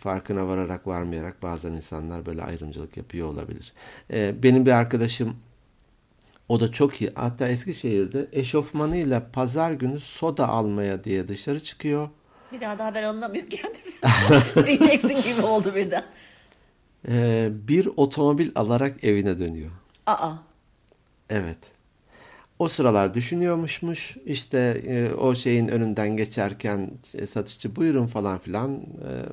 [SPEAKER 1] farkına vararak varmayarak bazen insanlar böyle ayrımcılık yapıyor olabilir. E, benim bir arkadaşım o da çok iyi. Hatta Eskişehir'de eşofmanıyla pazar günü soda almaya diye dışarı çıkıyor.
[SPEAKER 2] bir daha da haber alınamıyor kendisi. [laughs] Diyeceksin gibi oldu birden.
[SPEAKER 1] E, bir otomobil alarak evine dönüyor.
[SPEAKER 2] Aa.
[SPEAKER 1] Evet. O sıralar düşünüyormuşmuş. İşte e, o şeyin önünden geçerken e, satışçı buyurun falan filan. E,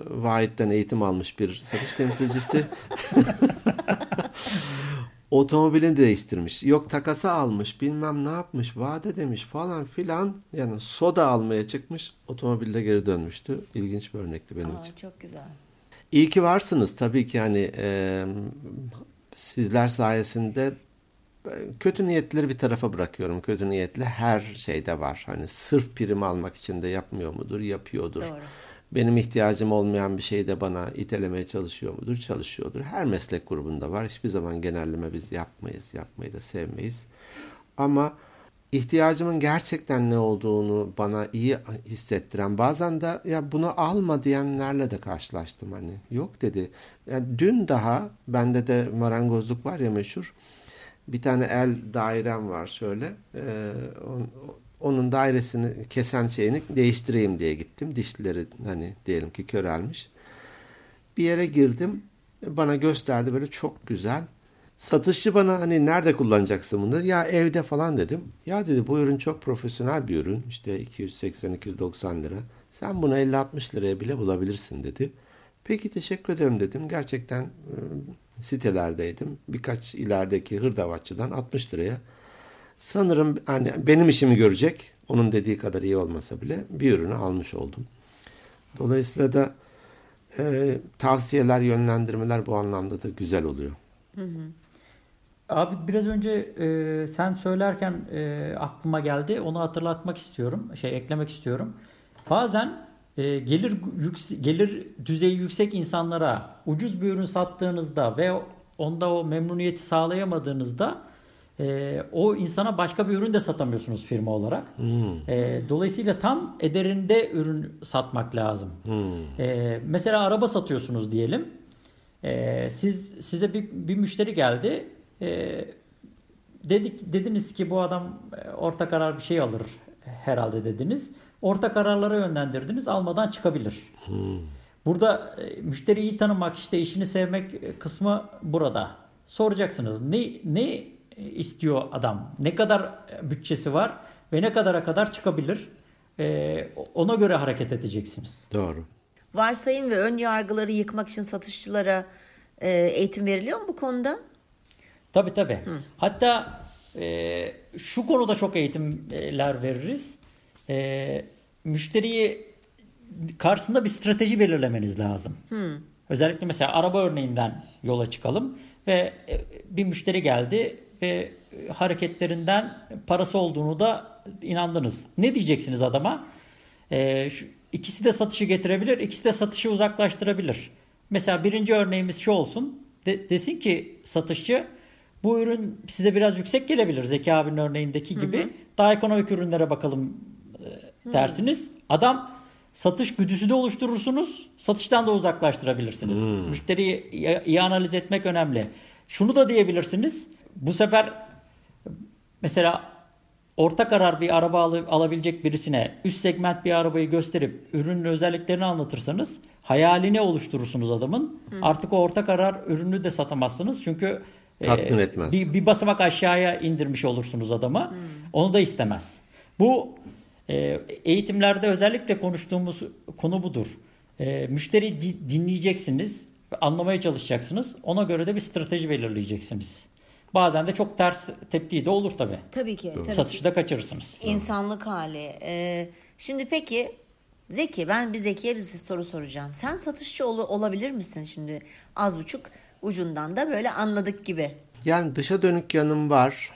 [SPEAKER 1] Vahit'ten eğitim almış bir satış temsilcisi. [laughs] Otomobilini değiştirmiş. Yok takasa almış bilmem ne yapmış vade demiş falan filan. Yani soda almaya çıkmış otomobilde geri dönmüştü. İlginç bir örnekti benim
[SPEAKER 2] Aa,
[SPEAKER 1] için.
[SPEAKER 2] çok güzel.
[SPEAKER 1] İyi ki varsınız tabii ki hani e, sizler sayesinde kötü niyetleri bir tarafa bırakıyorum. Kötü niyetli her şeyde var. Hani sırf prim almak için de yapmıyor mudur? Yapıyordur.
[SPEAKER 2] Doğru.
[SPEAKER 1] Benim ihtiyacım olmayan bir şey de bana itelemeye çalışıyor mudur? Çalışıyordur. Her meslek grubunda var. Hiçbir zaman genelleme biz yapmayız. Yapmayı da sevmeyiz. Ama ihtiyacımın gerçekten ne olduğunu bana iyi hissettiren bazen de ya bunu alma diyenlerle de karşılaştım hani yok dedi. Yani dün daha bende de marangozluk var ya meşhur bir tane el dairem var şöyle ee, onun dairesini kesen şeyini değiştireyim diye gittim dişleri hani diyelim ki körelmiş bir yere girdim bana gösterdi böyle çok güzel Satışçı bana hani nerede kullanacaksın bunu? Ya evde falan dedim. Ya dedi bu ürün çok profesyonel bir ürün. İşte 280-290 lira. Sen bunu 50-60 liraya bile bulabilirsin dedi. Peki teşekkür ederim dedim. Gerçekten e, sitelerdeydim. Birkaç ilerideki hırdavatçıdan 60 liraya. Sanırım hani benim işimi görecek. Onun dediği kadar iyi olmasa bile bir ürünü almış oldum. Dolayısıyla da e, tavsiyeler, yönlendirmeler bu anlamda da güzel oluyor. Hı hı.
[SPEAKER 3] Abi biraz önce e, sen söylerken e, aklıma geldi. Onu hatırlatmak istiyorum. Şey eklemek istiyorum. Bazen e, gelir yüks, gelir düzeyi yüksek insanlara ucuz bir ürün sattığınızda ve onda o memnuniyeti sağlayamadığınızda e, o insana başka bir ürün de satamıyorsunuz firma olarak. Hmm. E, dolayısıyla tam ederinde ürün satmak lazım. Hmm. E, mesela araba satıyorsunuz diyelim. E, siz size bir, bir müşteri geldi e, dedik dediniz ki bu adam e, orta karar bir şey alır herhalde dediniz. Orta kararlara yönlendirdiniz. Almadan çıkabilir. Hmm. Burada e, müşteriyi tanımak işte işini sevmek kısmı burada. Soracaksınız. Ne ne istiyor adam? Ne kadar bütçesi var ve ne kadara kadar çıkabilir? Ee, ona göre hareket edeceksiniz.
[SPEAKER 1] Doğru.
[SPEAKER 2] Varsayım ve ön yargıları yıkmak için satışçılara e, eğitim veriliyor mu bu konuda?
[SPEAKER 3] Tabii tabii. Hı. Hatta e, şu konuda çok eğitimler veririz. E, müşteriyi karşısında bir strateji belirlemeniz lazım. Hı. Özellikle mesela araba örneğinden yola çıkalım ve e, bir müşteri geldi ve hareketlerinden parası olduğunu da inandınız. Ne diyeceksiniz adama? E, şu, ikisi de satışı getirebilir, ikisi de satışı uzaklaştırabilir. Mesela birinci örneğimiz şu olsun. De, desin ki satışçı bu ürün size biraz yüksek gelebilir Zeki abinin örneğindeki gibi. Hı hı. Daha ekonomik ürünlere bakalım e, dersiniz. Hı. Adam satış güdüsü de oluşturursunuz. Satıştan da uzaklaştırabilirsiniz. Hmm. Müşteriyi iyi, iyi analiz etmek önemli. Şunu da diyebilirsiniz. Bu sefer mesela orta karar bir araba al- alabilecek birisine üst segment bir arabayı gösterip ürünün özelliklerini anlatırsanız hayalini oluşturursunuz adamın. Hmm. Artık o orta karar ürünü de satamazsınız. Çünkü
[SPEAKER 1] Tatmin ee, etmez.
[SPEAKER 3] Bir, bir basamak aşağıya indirmiş olursunuz adama. Hmm. Onu da istemez. Bu e, eğitimlerde özellikle konuştuğumuz konu budur. E, müşteri di, dinleyeceksiniz, anlamaya çalışacaksınız. Ona göre de bir strateji belirleyeceksiniz. Bazen de çok ters tepki de olur tabii.
[SPEAKER 2] Tabii ki. Tabii
[SPEAKER 3] Satışı da kaçırırsınız.
[SPEAKER 2] İnsanlık hali. Ee, şimdi peki Zeki, ben bir Zeki'ye bir soru soracağım. Sen satışçı ol, olabilir misin şimdi? Az buçuk ucundan da böyle anladık gibi.
[SPEAKER 1] Yani dışa dönük yanım var.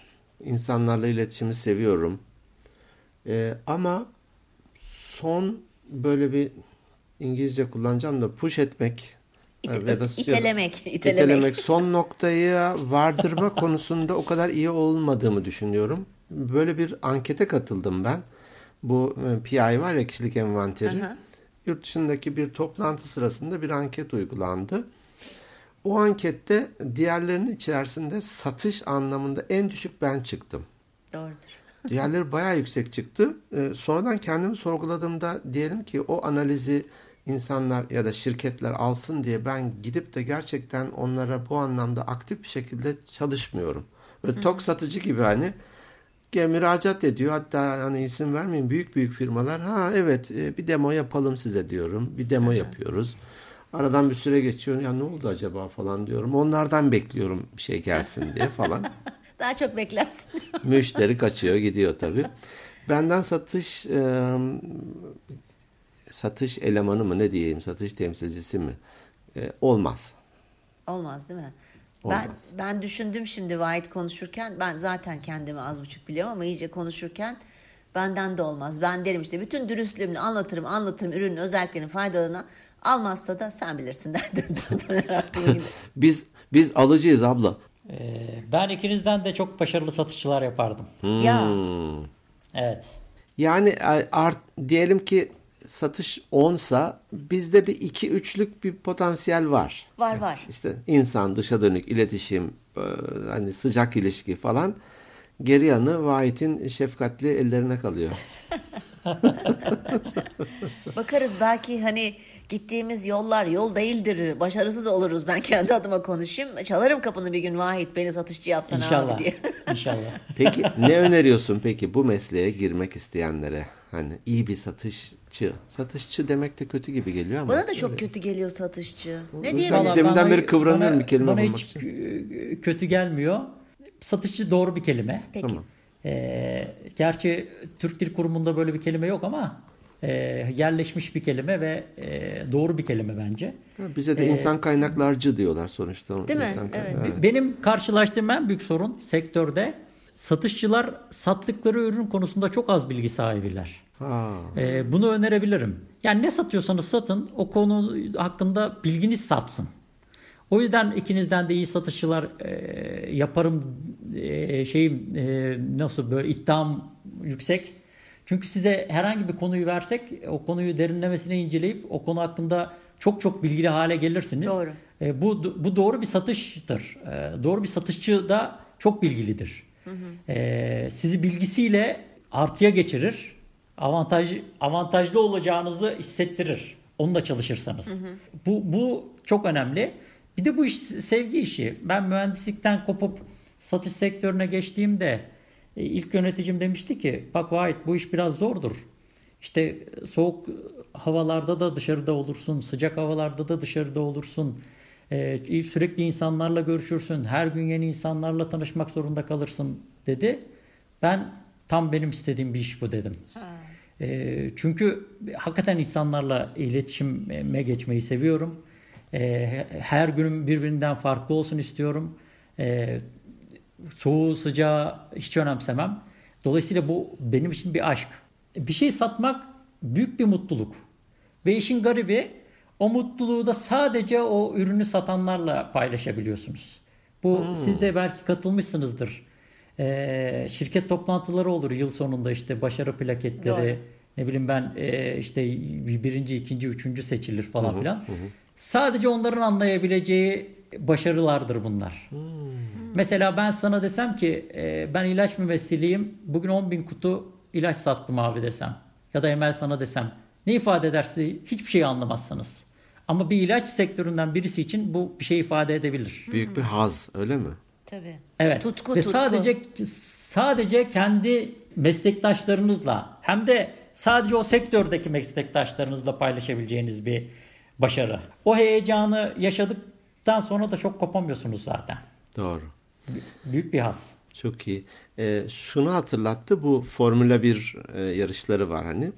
[SPEAKER 1] İnsanlarla iletişimi seviyorum. Ee, ama son böyle bir İngilizce kullanacağım da push etmek
[SPEAKER 2] İte, ya da itelemek, itelemek.
[SPEAKER 1] itelemek son noktaya vardırma [laughs] konusunda o kadar iyi olmadığımı düşünüyorum. Böyle bir ankete katıldım ben. Bu e, PI var ya kişilik envanteri. Aha. Yurt dışındaki bir toplantı sırasında bir anket uygulandı. O ankette diğerlerinin içerisinde satış anlamında en düşük ben çıktım.
[SPEAKER 2] Doğrudur.
[SPEAKER 1] Diğerleri bayağı yüksek çıktı. Ee, sonradan kendimi sorguladığımda diyelim ki o analizi insanlar ya da şirketler alsın diye ben gidip de gerçekten onlara bu anlamda aktif bir şekilde çalışmıyorum. Böyle tok satıcı gibi hani müracaat ediyor. Hatta hani isim vermeyeyim büyük büyük firmalar. Ha evet e, bir demo yapalım size diyorum. Bir demo yapıyoruz. Aradan bir süre geçiyor. Ya ne oldu acaba falan diyorum. Onlardan bekliyorum bir şey gelsin diye falan. [laughs]
[SPEAKER 2] Daha çok beklersin. [laughs]
[SPEAKER 1] Müşteri kaçıyor gidiyor tabii. Benden satış e, satış elemanı mı ne diyeyim satış temsilcisi mi e, olmaz.
[SPEAKER 2] Olmaz değil mi? Olmaz. Ben ben düşündüm şimdi Vahit konuşurken ben zaten kendimi az buçuk biliyorum ama iyice konuşurken benden de olmaz. Ben derim işte bütün dürüstlüğümle anlatırım anlatırım ürünün özelliklerini faydalarını Almazsa da sen bilirsin [laughs] derdim. [laughs]
[SPEAKER 1] biz biz alıcıyız abla.
[SPEAKER 3] Ee, ben ikinizden de çok başarılı satışçılar yapardım.
[SPEAKER 1] Hmm.
[SPEAKER 2] Ya.
[SPEAKER 3] Evet.
[SPEAKER 1] Yani e, art, diyelim ki satış 10'sa bizde bir 2-3'lük bir potansiyel var.
[SPEAKER 2] Var var.
[SPEAKER 1] İşte insan, dışa dönük, iletişim, e, hani sıcak ilişki falan. Geri yanı Vahit'in şefkatli ellerine kalıyor. [laughs]
[SPEAKER 2] Bakarız belki hani gittiğimiz yollar yol değildir. Başarısız oluruz. Ben kendi adıma konuşayım. Çalarım kapını bir gün Vahit beni satışçı yapsana
[SPEAKER 3] İnşallah.
[SPEAKER 2] abi diye. [laughs]
[SPEAKER 3] İnşallah.
[SPEAKER 1] Peki ne öneriyorsun peki bu mesleğe girmek isteyenlere? Hani iyi bir satışçı. Satışçı demek de kötü gibi geliyor ama.
[SPEAKER 2] Bana da çok kötü geliyor satışçı. Ne diyebilirim?
[SPEAKER 1] Vallahi deminden beri kıvranıyorum
[SPEAKER 3] bana-
[SPEAKER 1] bir kelime
[SPEAKER 3] bana
[SPEAKER 1] bulmak
[SPEAKER 3] hiç
[SPEAKER 1] için.
[SPEAKER 3] kö- kötü gelmiyor. Satışçı doğru bir kelime.
[SPEAKER 2] Peki.
[SPEAKER 1] Tamam.
[SPEAKER 3] Ee, gerçi Türk Dil Kurumu'nda böyle bir kelime yok ama e, yerleşmiş bir kelime ve e, doğru bir kelime bence.
[SPEAKER 1] Bize de insan kaynaklarcı diyorlar sonuçta.
[SPEAKER 2] Ee, Değil mi?
[SPEAKER 1] İnsan kaynak-
[SPEAKER 2] Evet.
[SPEAKER 1] Evet.
[SPEAKER 3] Benim karşılaştığım en büyük sorun sektörde satışçılar sattıkları ürün konusunda çok az bilgi sahibiler.
[SPEAKER 1] Ha.
[SPEAKER 3] Ee, bunu önerebilirim. Yani ne satıyorsanız satın o konu hakkında bilginiz satsın. O yüzden ikinizden de iyi satışçılar e, yaparım e, şeyim e, nasıl böyle iddiam yüksek. Çünkü size herhangi bir konuyu versek o konuyu derinlemesine inceleyip o konu hakkında çok çok bilgili hale gelirsiniz.
[SPEAKER 2] Doğru.
[SPEAKER 3] E, bu bu doğru bir satıştır. E, doğru bir satışçı da çok bilgilidir. E, sizi bilgisiyle artıya geçirir. Avantaj avantajlı olacağınızı hissettirir. Onunla çalışırsanız. Bu bu çok önemli. Bir de bu iş sevgi işi. Ben mühendislikten kopup satış sektörüne geçtiğimde ilk yöneticim demişti ki bak Vahit bu iş biraz zordur. İşte soğuk havalarda da dışarıda olursun, sıcak havalarda da dışarıda olursun. Ee, sürekli insanlarla görüşürsün, her gün yeni insanlarla tanışmak zorunda kalırsın dedi. Ben tam benim istediğim bir iş bu dedim. Ee, çünkü hakikaten insanlarla iletişime geçmeyi seviyorum. Ee, her günüm birbirinden farklı olsun istiyorum. Ee, soğuğu sıcağı hiç önemsemem. Dolayısıyla bu benim için bir aşk. Bir şey satmak büyük bir mutluluk. Ve işin garibi o mutluluğu da sadece o ürünü satanlarla paylaşabiliyorsunuz. Bu siz de belki katılmışsınızdır. Ee, şirket toplantıları olur yıl sonunda işte başarı plaketleri
[SPEAKER 2] Doğru.
[SPEAKER 3] ne bileyim ben e, işte birinci, ikinci, üçüncü seçilir falan filan. Sadece onların anlayabileceği başarılardır bunlar. Mesela ben sana desem ki e, ben ilaç mümessiliyim. Bugün 10 bin kutu ilaç sattım abi desem. Ya da Emel sana desem. Ne ifade ederse hiçbir şey anlamazsınız. Ama bir ilaç sektöründen birisi için bu bir şey ifade edebilir.
[SPEAKER 1] Büyük bir haz öyle mi?
[SPEAKER 2] Tabii.
[SPEAKER 3] Evet.
[SPEAKER 2] Tutku,
[SPEAKER 3] Ve
[SPEAKER 2] tutku.
[SPEAKER 3] sadece sadece kendi meslektaşlarınızla hem de sadece o sektördeki meslektaşlarınızla paylaşabileceğiniz bir başarı. O heyecanı yaşadıktan sonra da çok kopamıyorsunuz zaten.
[SPEAKER 1] Doğru.
[SPEAKER 3] Büyük bir haz.
[SPEAKER 1] Çok iyi. Ee, şunu hatırlattı bu Formula 1 e, yarışları var hani.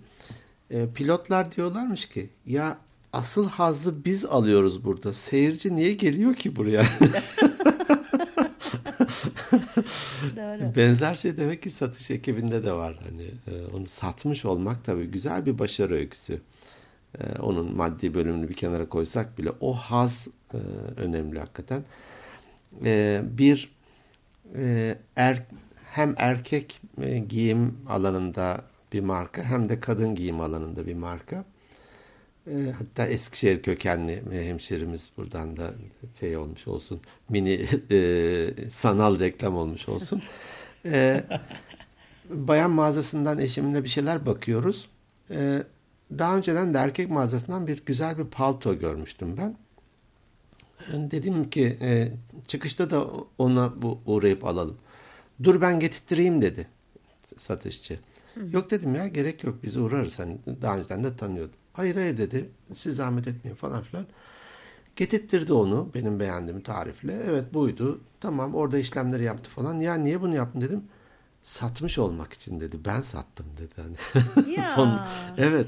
[SPEAKER 1] E, pilotlar diyorlarmış ki ya asıl hazzı biz alıyoruz burada. Seyirci niye geliyor ki buraya? [laughs]
[SPEAKER 2] Doğru.
[SPEAKER 1] Benzer şey demek ki satış ekibinde de var. Hani e, onu satmış olmak tabii güzel bir başarı öyküsü. E, onun maddi bölümünü bir kenara koysak bile o haz e, önemli hakikaten. E, bir e, er, hem erkek e, giyim alanında bir marka hem de kadın giyim alanında bir marka. E, hatta Eskişehir kökenli e, hemşerimiz buradan da şey olmuş olsun. Mini e, sanal reklam olmuş olsun. E, bayan mağazasından eşimle bir şeyler bakıyoruz. E, daha önceden de erkek mağazasından bir güzel bir palto görmüştüm ben. Dedim ki e, çıkışta da ona bu uğrayıp alalım. Dur ben getirttireyim dedi satışçı. Yok dedim ya gerek yok biz uğrarız. Hani daha önceden de tanıyordum. Hayır hayır dedi. Siz zahmet etmeyin falan filan. Getirttirdi onu benim beğendiğim tarifle. Evet buydu. Tamam orada işlemleri yaptı falan. Ya niye bunu yaptın dedim. Satmış olmak için dedi. Ben sattım dedi. Hani
[SPEAKER 2] Ya. [laughs]
[SPEAKER 1] Son, evet.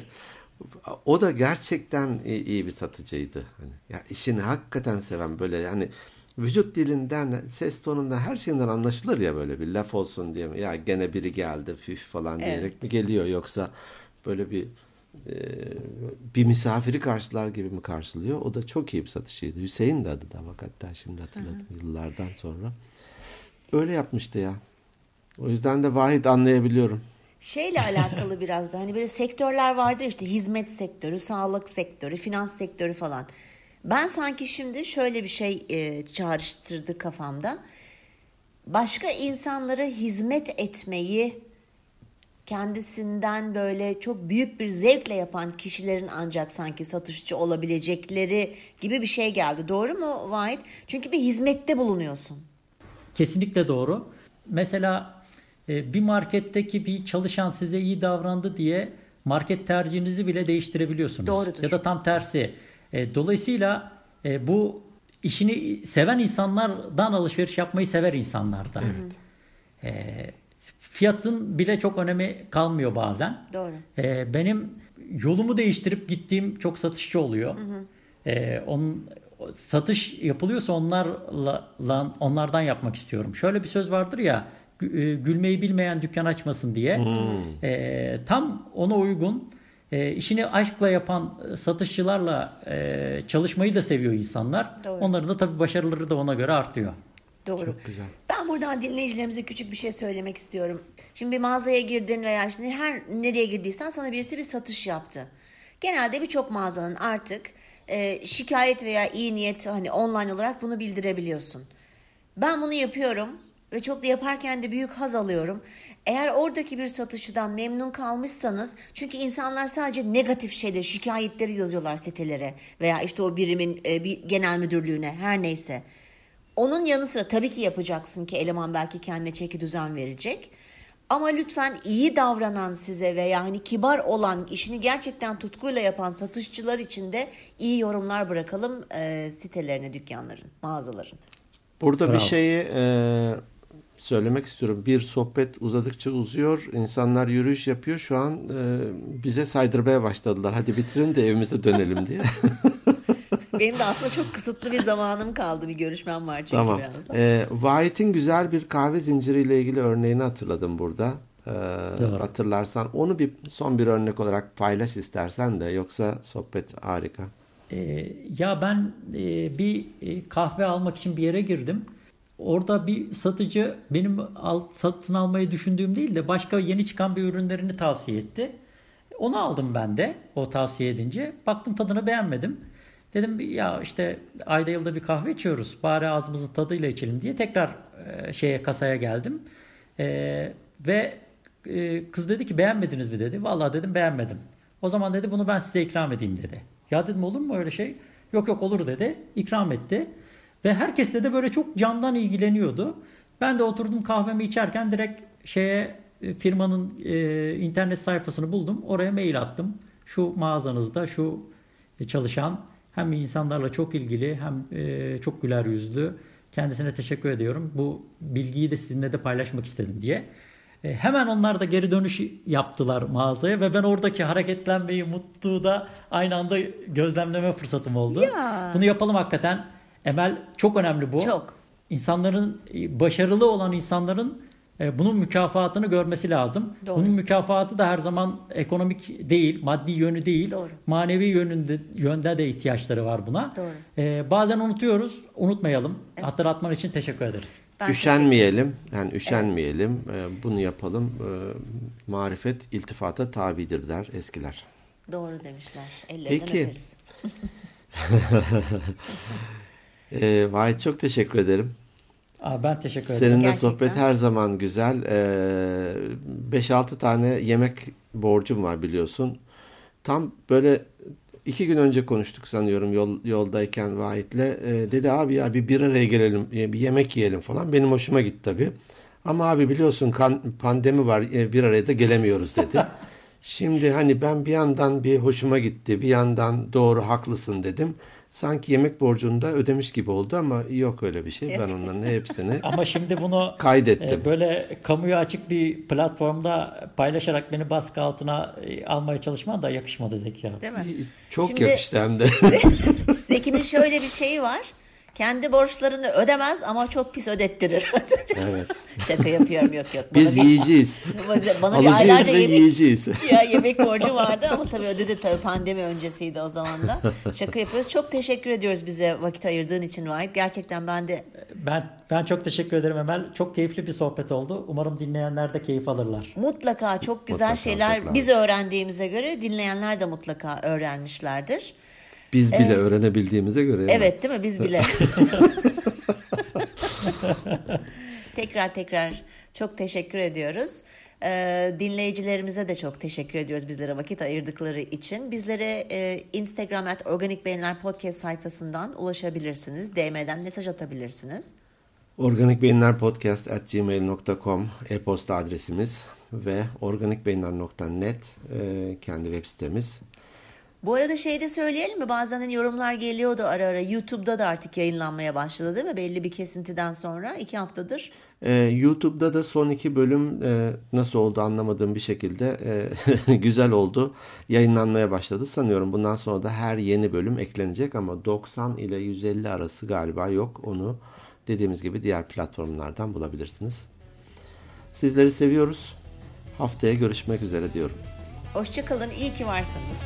[SPEAKER 1] O da gerçekten iyi, iyi bir satıcıydı. Hani ya işini hakikaten seven böyle yani vücut dilinden, ses tonundan her şeyinden anlaşılır ya böyle bir laf olsun diye? Ya gene biri geldi füf falan diyerek
[SPEAKER 2] Evet.
[SPEAKER 1] mi geliyor yoksa böyle bir e, bir misafiri karşılar gibi mi karşılıyor? O da çok iyi bir satışçıydı. Hüseyin de adı da bak hatta şimdi hatırladım yıllardan sonra. öyle yapmıştı ya. O yüzden de Vahit anlayabiliyorum.
[SPEAKER 2] Şeyle alakalı biraz da hani böyle sektörler vardı işte hizmet sektörü, sağlık sektörü, finans sektörü falan. Ben sanki şimdi şöyle bir şey e, çağrıştırdı kafamda. Başka insanlara hizmet etmeyi kendisinden böyle çok büyük bir zevkle yapan kişilerin ancak sanki satışçı olabilecekleri gibi bir şey geldi. Doğru mu Vahit? Çünkü bir hizmette bulunuyorsun.
[SPEAKER 3] Kesinlikle doğru. Mesela bir marketteki bir çalışan size iyi davrandı diye market tercihinizi bile değiştirebiliyorsunuz.
[SPEAKER 2] Doğrudur.
[SPEAKER 3] Ya da tam tersi. E, dolayısıyla e, bu işini seven insanlardan alışveriş yapmayı sever insanlardan. Evet. Fiyatın bile çok önemi kalmıyor bazen.
[SPEAKER 2] Doğru.
[SPEAKER 3] Benim yolumu değiştirip gittiğim çok satışçı oluyor. Hı hı. Onun satış yapılıyorsa onlarla onlardan yapmak istiyorum. Şöyle bir söz vardır ya e, gülmeyi bilmeyen dükkan açmasın diye. Hmm. E, tam ona uygun e, işini aşkla yapan satışçılarla e, çalışmayı da seviyor insanlar. Doğru. Onların da tabii başarıları da ona göre artıyor.
[SPEAKER 2] Doğru. Çok güzel. Ben buradan dinleyicilerimize küçük bir şey söylemek istiyorum. Şimdi bir mağazaya girdin veya şimdi her nereye girdiysen sana birisi bir satış yaptı. Genelde birçok mağazanın artık e, şikayet veya iyi niyet hani online olarak bunu bildirebiliyorsun. Ben bunu yapıyorum ve çok da yaparken de büyük haz alıyorum. Eğer oradaki bir satışçıdan memnun kalmışsanız çünkü insanlar sadece negatif şeyleri, şikayetleri yazıyorlar sitelere veya işte o birimin e, bir genel müdürlüğüne her neyse. Onun yanı sıra tabii ki yapacaksın ki eleman belki kendine çeki düzen verecek. Ama lütfen iyi davranan size ve yani kibar olan, işini gerçekten tutkuyla yapan satışçılar için de iyi yorumlar bırakalım e, sitelerine, dükkanların, mağazaların.
[SPEAKER 1] Burada Bravo. bir şeyi e, söylemek istiyorum. Bir sohbet uzadıkça uzuyor. İnsanlar yürüyüş yapıyor. Şu an e, bize saydırmaya başladılar. Hadi bitirin de evimize dönelim diye. [laughs]
[SPEAKER 2] Benim de aslında çok kısıtlı bir zamanım kaldı. Bir görüşmem var çünkü tamam. birazdan.
[SPEAKER 1] E, White'in güzel bir kahve zinciriyle ilgili örneğini hatırladım burada. E, hatırlarsan onu bir son bir örnek olarak paylaş istersen de yoksa sohbet harika.
[SPEAKER 3] E, ya ben e, bir e, kahve almak için bir yere girdim. Orada bir satıcı benim al, satın almayı düşündüğüm değil de başka yeni çıkan bir ürünlerini tavsiye etti. Onu aldım ben de o tavsiye edince. Baktım tadını beğenmedim. Dedim ya işte ayda yılda bir kahve içiyoruz. Bari ağzımızın tadıyla içelim diye tekrar e, şeye kasaya geldim. E, ve e, kız dedi ki beğenmediniz mi dedi. Vallahi dedim beğenmedim. O zaman dedi bunu ben size ikram edeyim dedi. Ya dedim olur mu öyle şey? Yok yok olur dedi. İkram etti. Ve herkesle de böyle çok candan ilgileniyordu. Ben de oturdum kahvemi içerken direkt şeye e, firmanın e, internet sayfasını buldum. Oraya mail attım. Şu mağazanızda şu çalışan hem insanlarla çok ilgili hem e, çok güler yüzlü. Kendisine teşekkür ediyorum. Bu bilgiyi de sizinle de paylaşmak istedim diye. E, hemen onlar da geri dönüş yaptılar mağazaya ve ben oradaki hareketlenmeyi, mutluluğu da aynı anda gözlemleme fırsatım oldu. Ya. Bunu yapalım hakikaten. Emel çok önemli bu.
[SPEAKER 2] Çok.
[SPEAKER 3] İnsanların başarılı olan insanların e, bunun mükafatını görmesi lazım. Doğru. Bunun mükafatı da her zaman ekonomik değil, maddi yönü değil. Doğru. Manevi yönünde yönde de ihtiyaçları var buna. Doğru. Ee, bazen unutuyoruz, unutmayalım. Evet. Hatırlatman için teşekkür ederiz.
[SPEAKER 1] Ben üşenmeyelim, teşekkür yani üşenmeyelim. Evet. bunu yapalım. Ee, marifet iltifata tabidir der eskiler.
[SPEAKER 2] Doğru demişler. Ellerinden Peki. [laughs] öperiz.
[SPEAKER 1] ee, Vahit çok teşekkür ederim.
[SPEAKER 3] Aa, ben teşekkür ederim.
[SPEAKER 1] Seninle Gerçekten. sohbet her zaman güzel. 5-6 ee, tane yemek borcum var biliyorsun. Tam böyle iki gün önce konuştuk sanıyorum yol, yoldayken Vahit'le. Ee, dedi abi ya bir bir araya gelelim, bir yemek yiyelim falan. Benim hoşuma gitti tabii. Ama abi biliyorsun kan, pandemi var e, bir araya da gelemiyoruz dedi. [laughs] Şimdi hani ben bir yandan bir hoşuma gitti, bir yandan doğru haklısın dedim sanki yemek borcunu da ödemiş gibi oldu ama yok öyle bir şey. Ben onların hepsini [laughs]
[SPEAKER 3] Ama şimdi bunu [laughs]
[SPEAKER 1] kaydettim.
[SPEAKER 3] E, böyle kamuya açık bir platformda paylaşarak beni baskı altına e, almaya çalışman da yakışmadı Zeki abi.
[SPEAKER 2] Değil mi?
[SPEAKER 1] Çok şimdi, yakıştı hem de. [laughs]
[SPEAKER 2] Zeki'nin şöyle bir şeyi var. Kendi borçlarını ödemez ama çok pis ödettirir. [laughs] evet. Şaka yapıyorum yok yok.
[SPEAKER 1] Biz bana yiyeceğiz. [laughs]
[SPEAKER 2] bana Alacağız ve yemek, yiyeceğiz. [laughs] Ya yemek borcu vardı ama tabii ödedi tabii pandemi öncesiydi o zaman da. Şaka yapıyoruz. Çok teşekkür ediyoruz bize vakit ayırdığın için Vahit. Gerçekten ben de
[SPEAKER 3] Ben ben çok teşekkür ederim Emel. Çok keyifli bir sohbet oldu. Umarım dinleyenler de keyif alırlar.
[SPEAKER 2] Mutlaka çok güzel mutlaka, şeyler çok biz öğrendiğimize göre dinleyenler de mutlaka öğrenmişlerdir.
[SPEAKER 1] Biz bile ee, öğrenebildiğimize göre.
[SPEAKER 2] Evet değil mi? Biz bile. [laughs] [laughs] tekrar tekrar çok teşekkür ediyoruz. Ee, dinleyicilerimize de çok teşekkür ediyoruz bizlere vakit ayırdıkları için. Bizlere e, Instagram at Organik Beyinler Podcast sayfasından ulaşabilirsiniz. DM'den mesaj atabilirsiniz.
[SPEAKER 1] Organik Beyinler Podcast at gmail.com e-posta adresimiz ve organikbeyinler.net e, kendi web sitemiz.
[SPEAKER 2] Bu arada şey de söyleyelim mi? Bazen hani yorumlar geliyordu ara ara. YouTube'da da artık yayınlanmaya başladı değil mi? Belli bir kesintiden sonra. iki haftadır.
[SPEAKER 1] Ee, YouTube'da da son iki bölüm e, nasıl oldu anlamadığım bir şekilde e, [laughs] güzel oldu. Yayınlanmaya başladı. Sanıyorum bundan sonra da her yeni bölüm eklenecek ama 90 ile 150 arası galiba yok. Onu dediğimiz gibi diğer platformlardan bulabilirsiniz. Sizleri seviyoruz. Haftaya görüşmek üzere diyorum.
[SPEAKER 2] Hoşçakalın. İyi ki varsınız.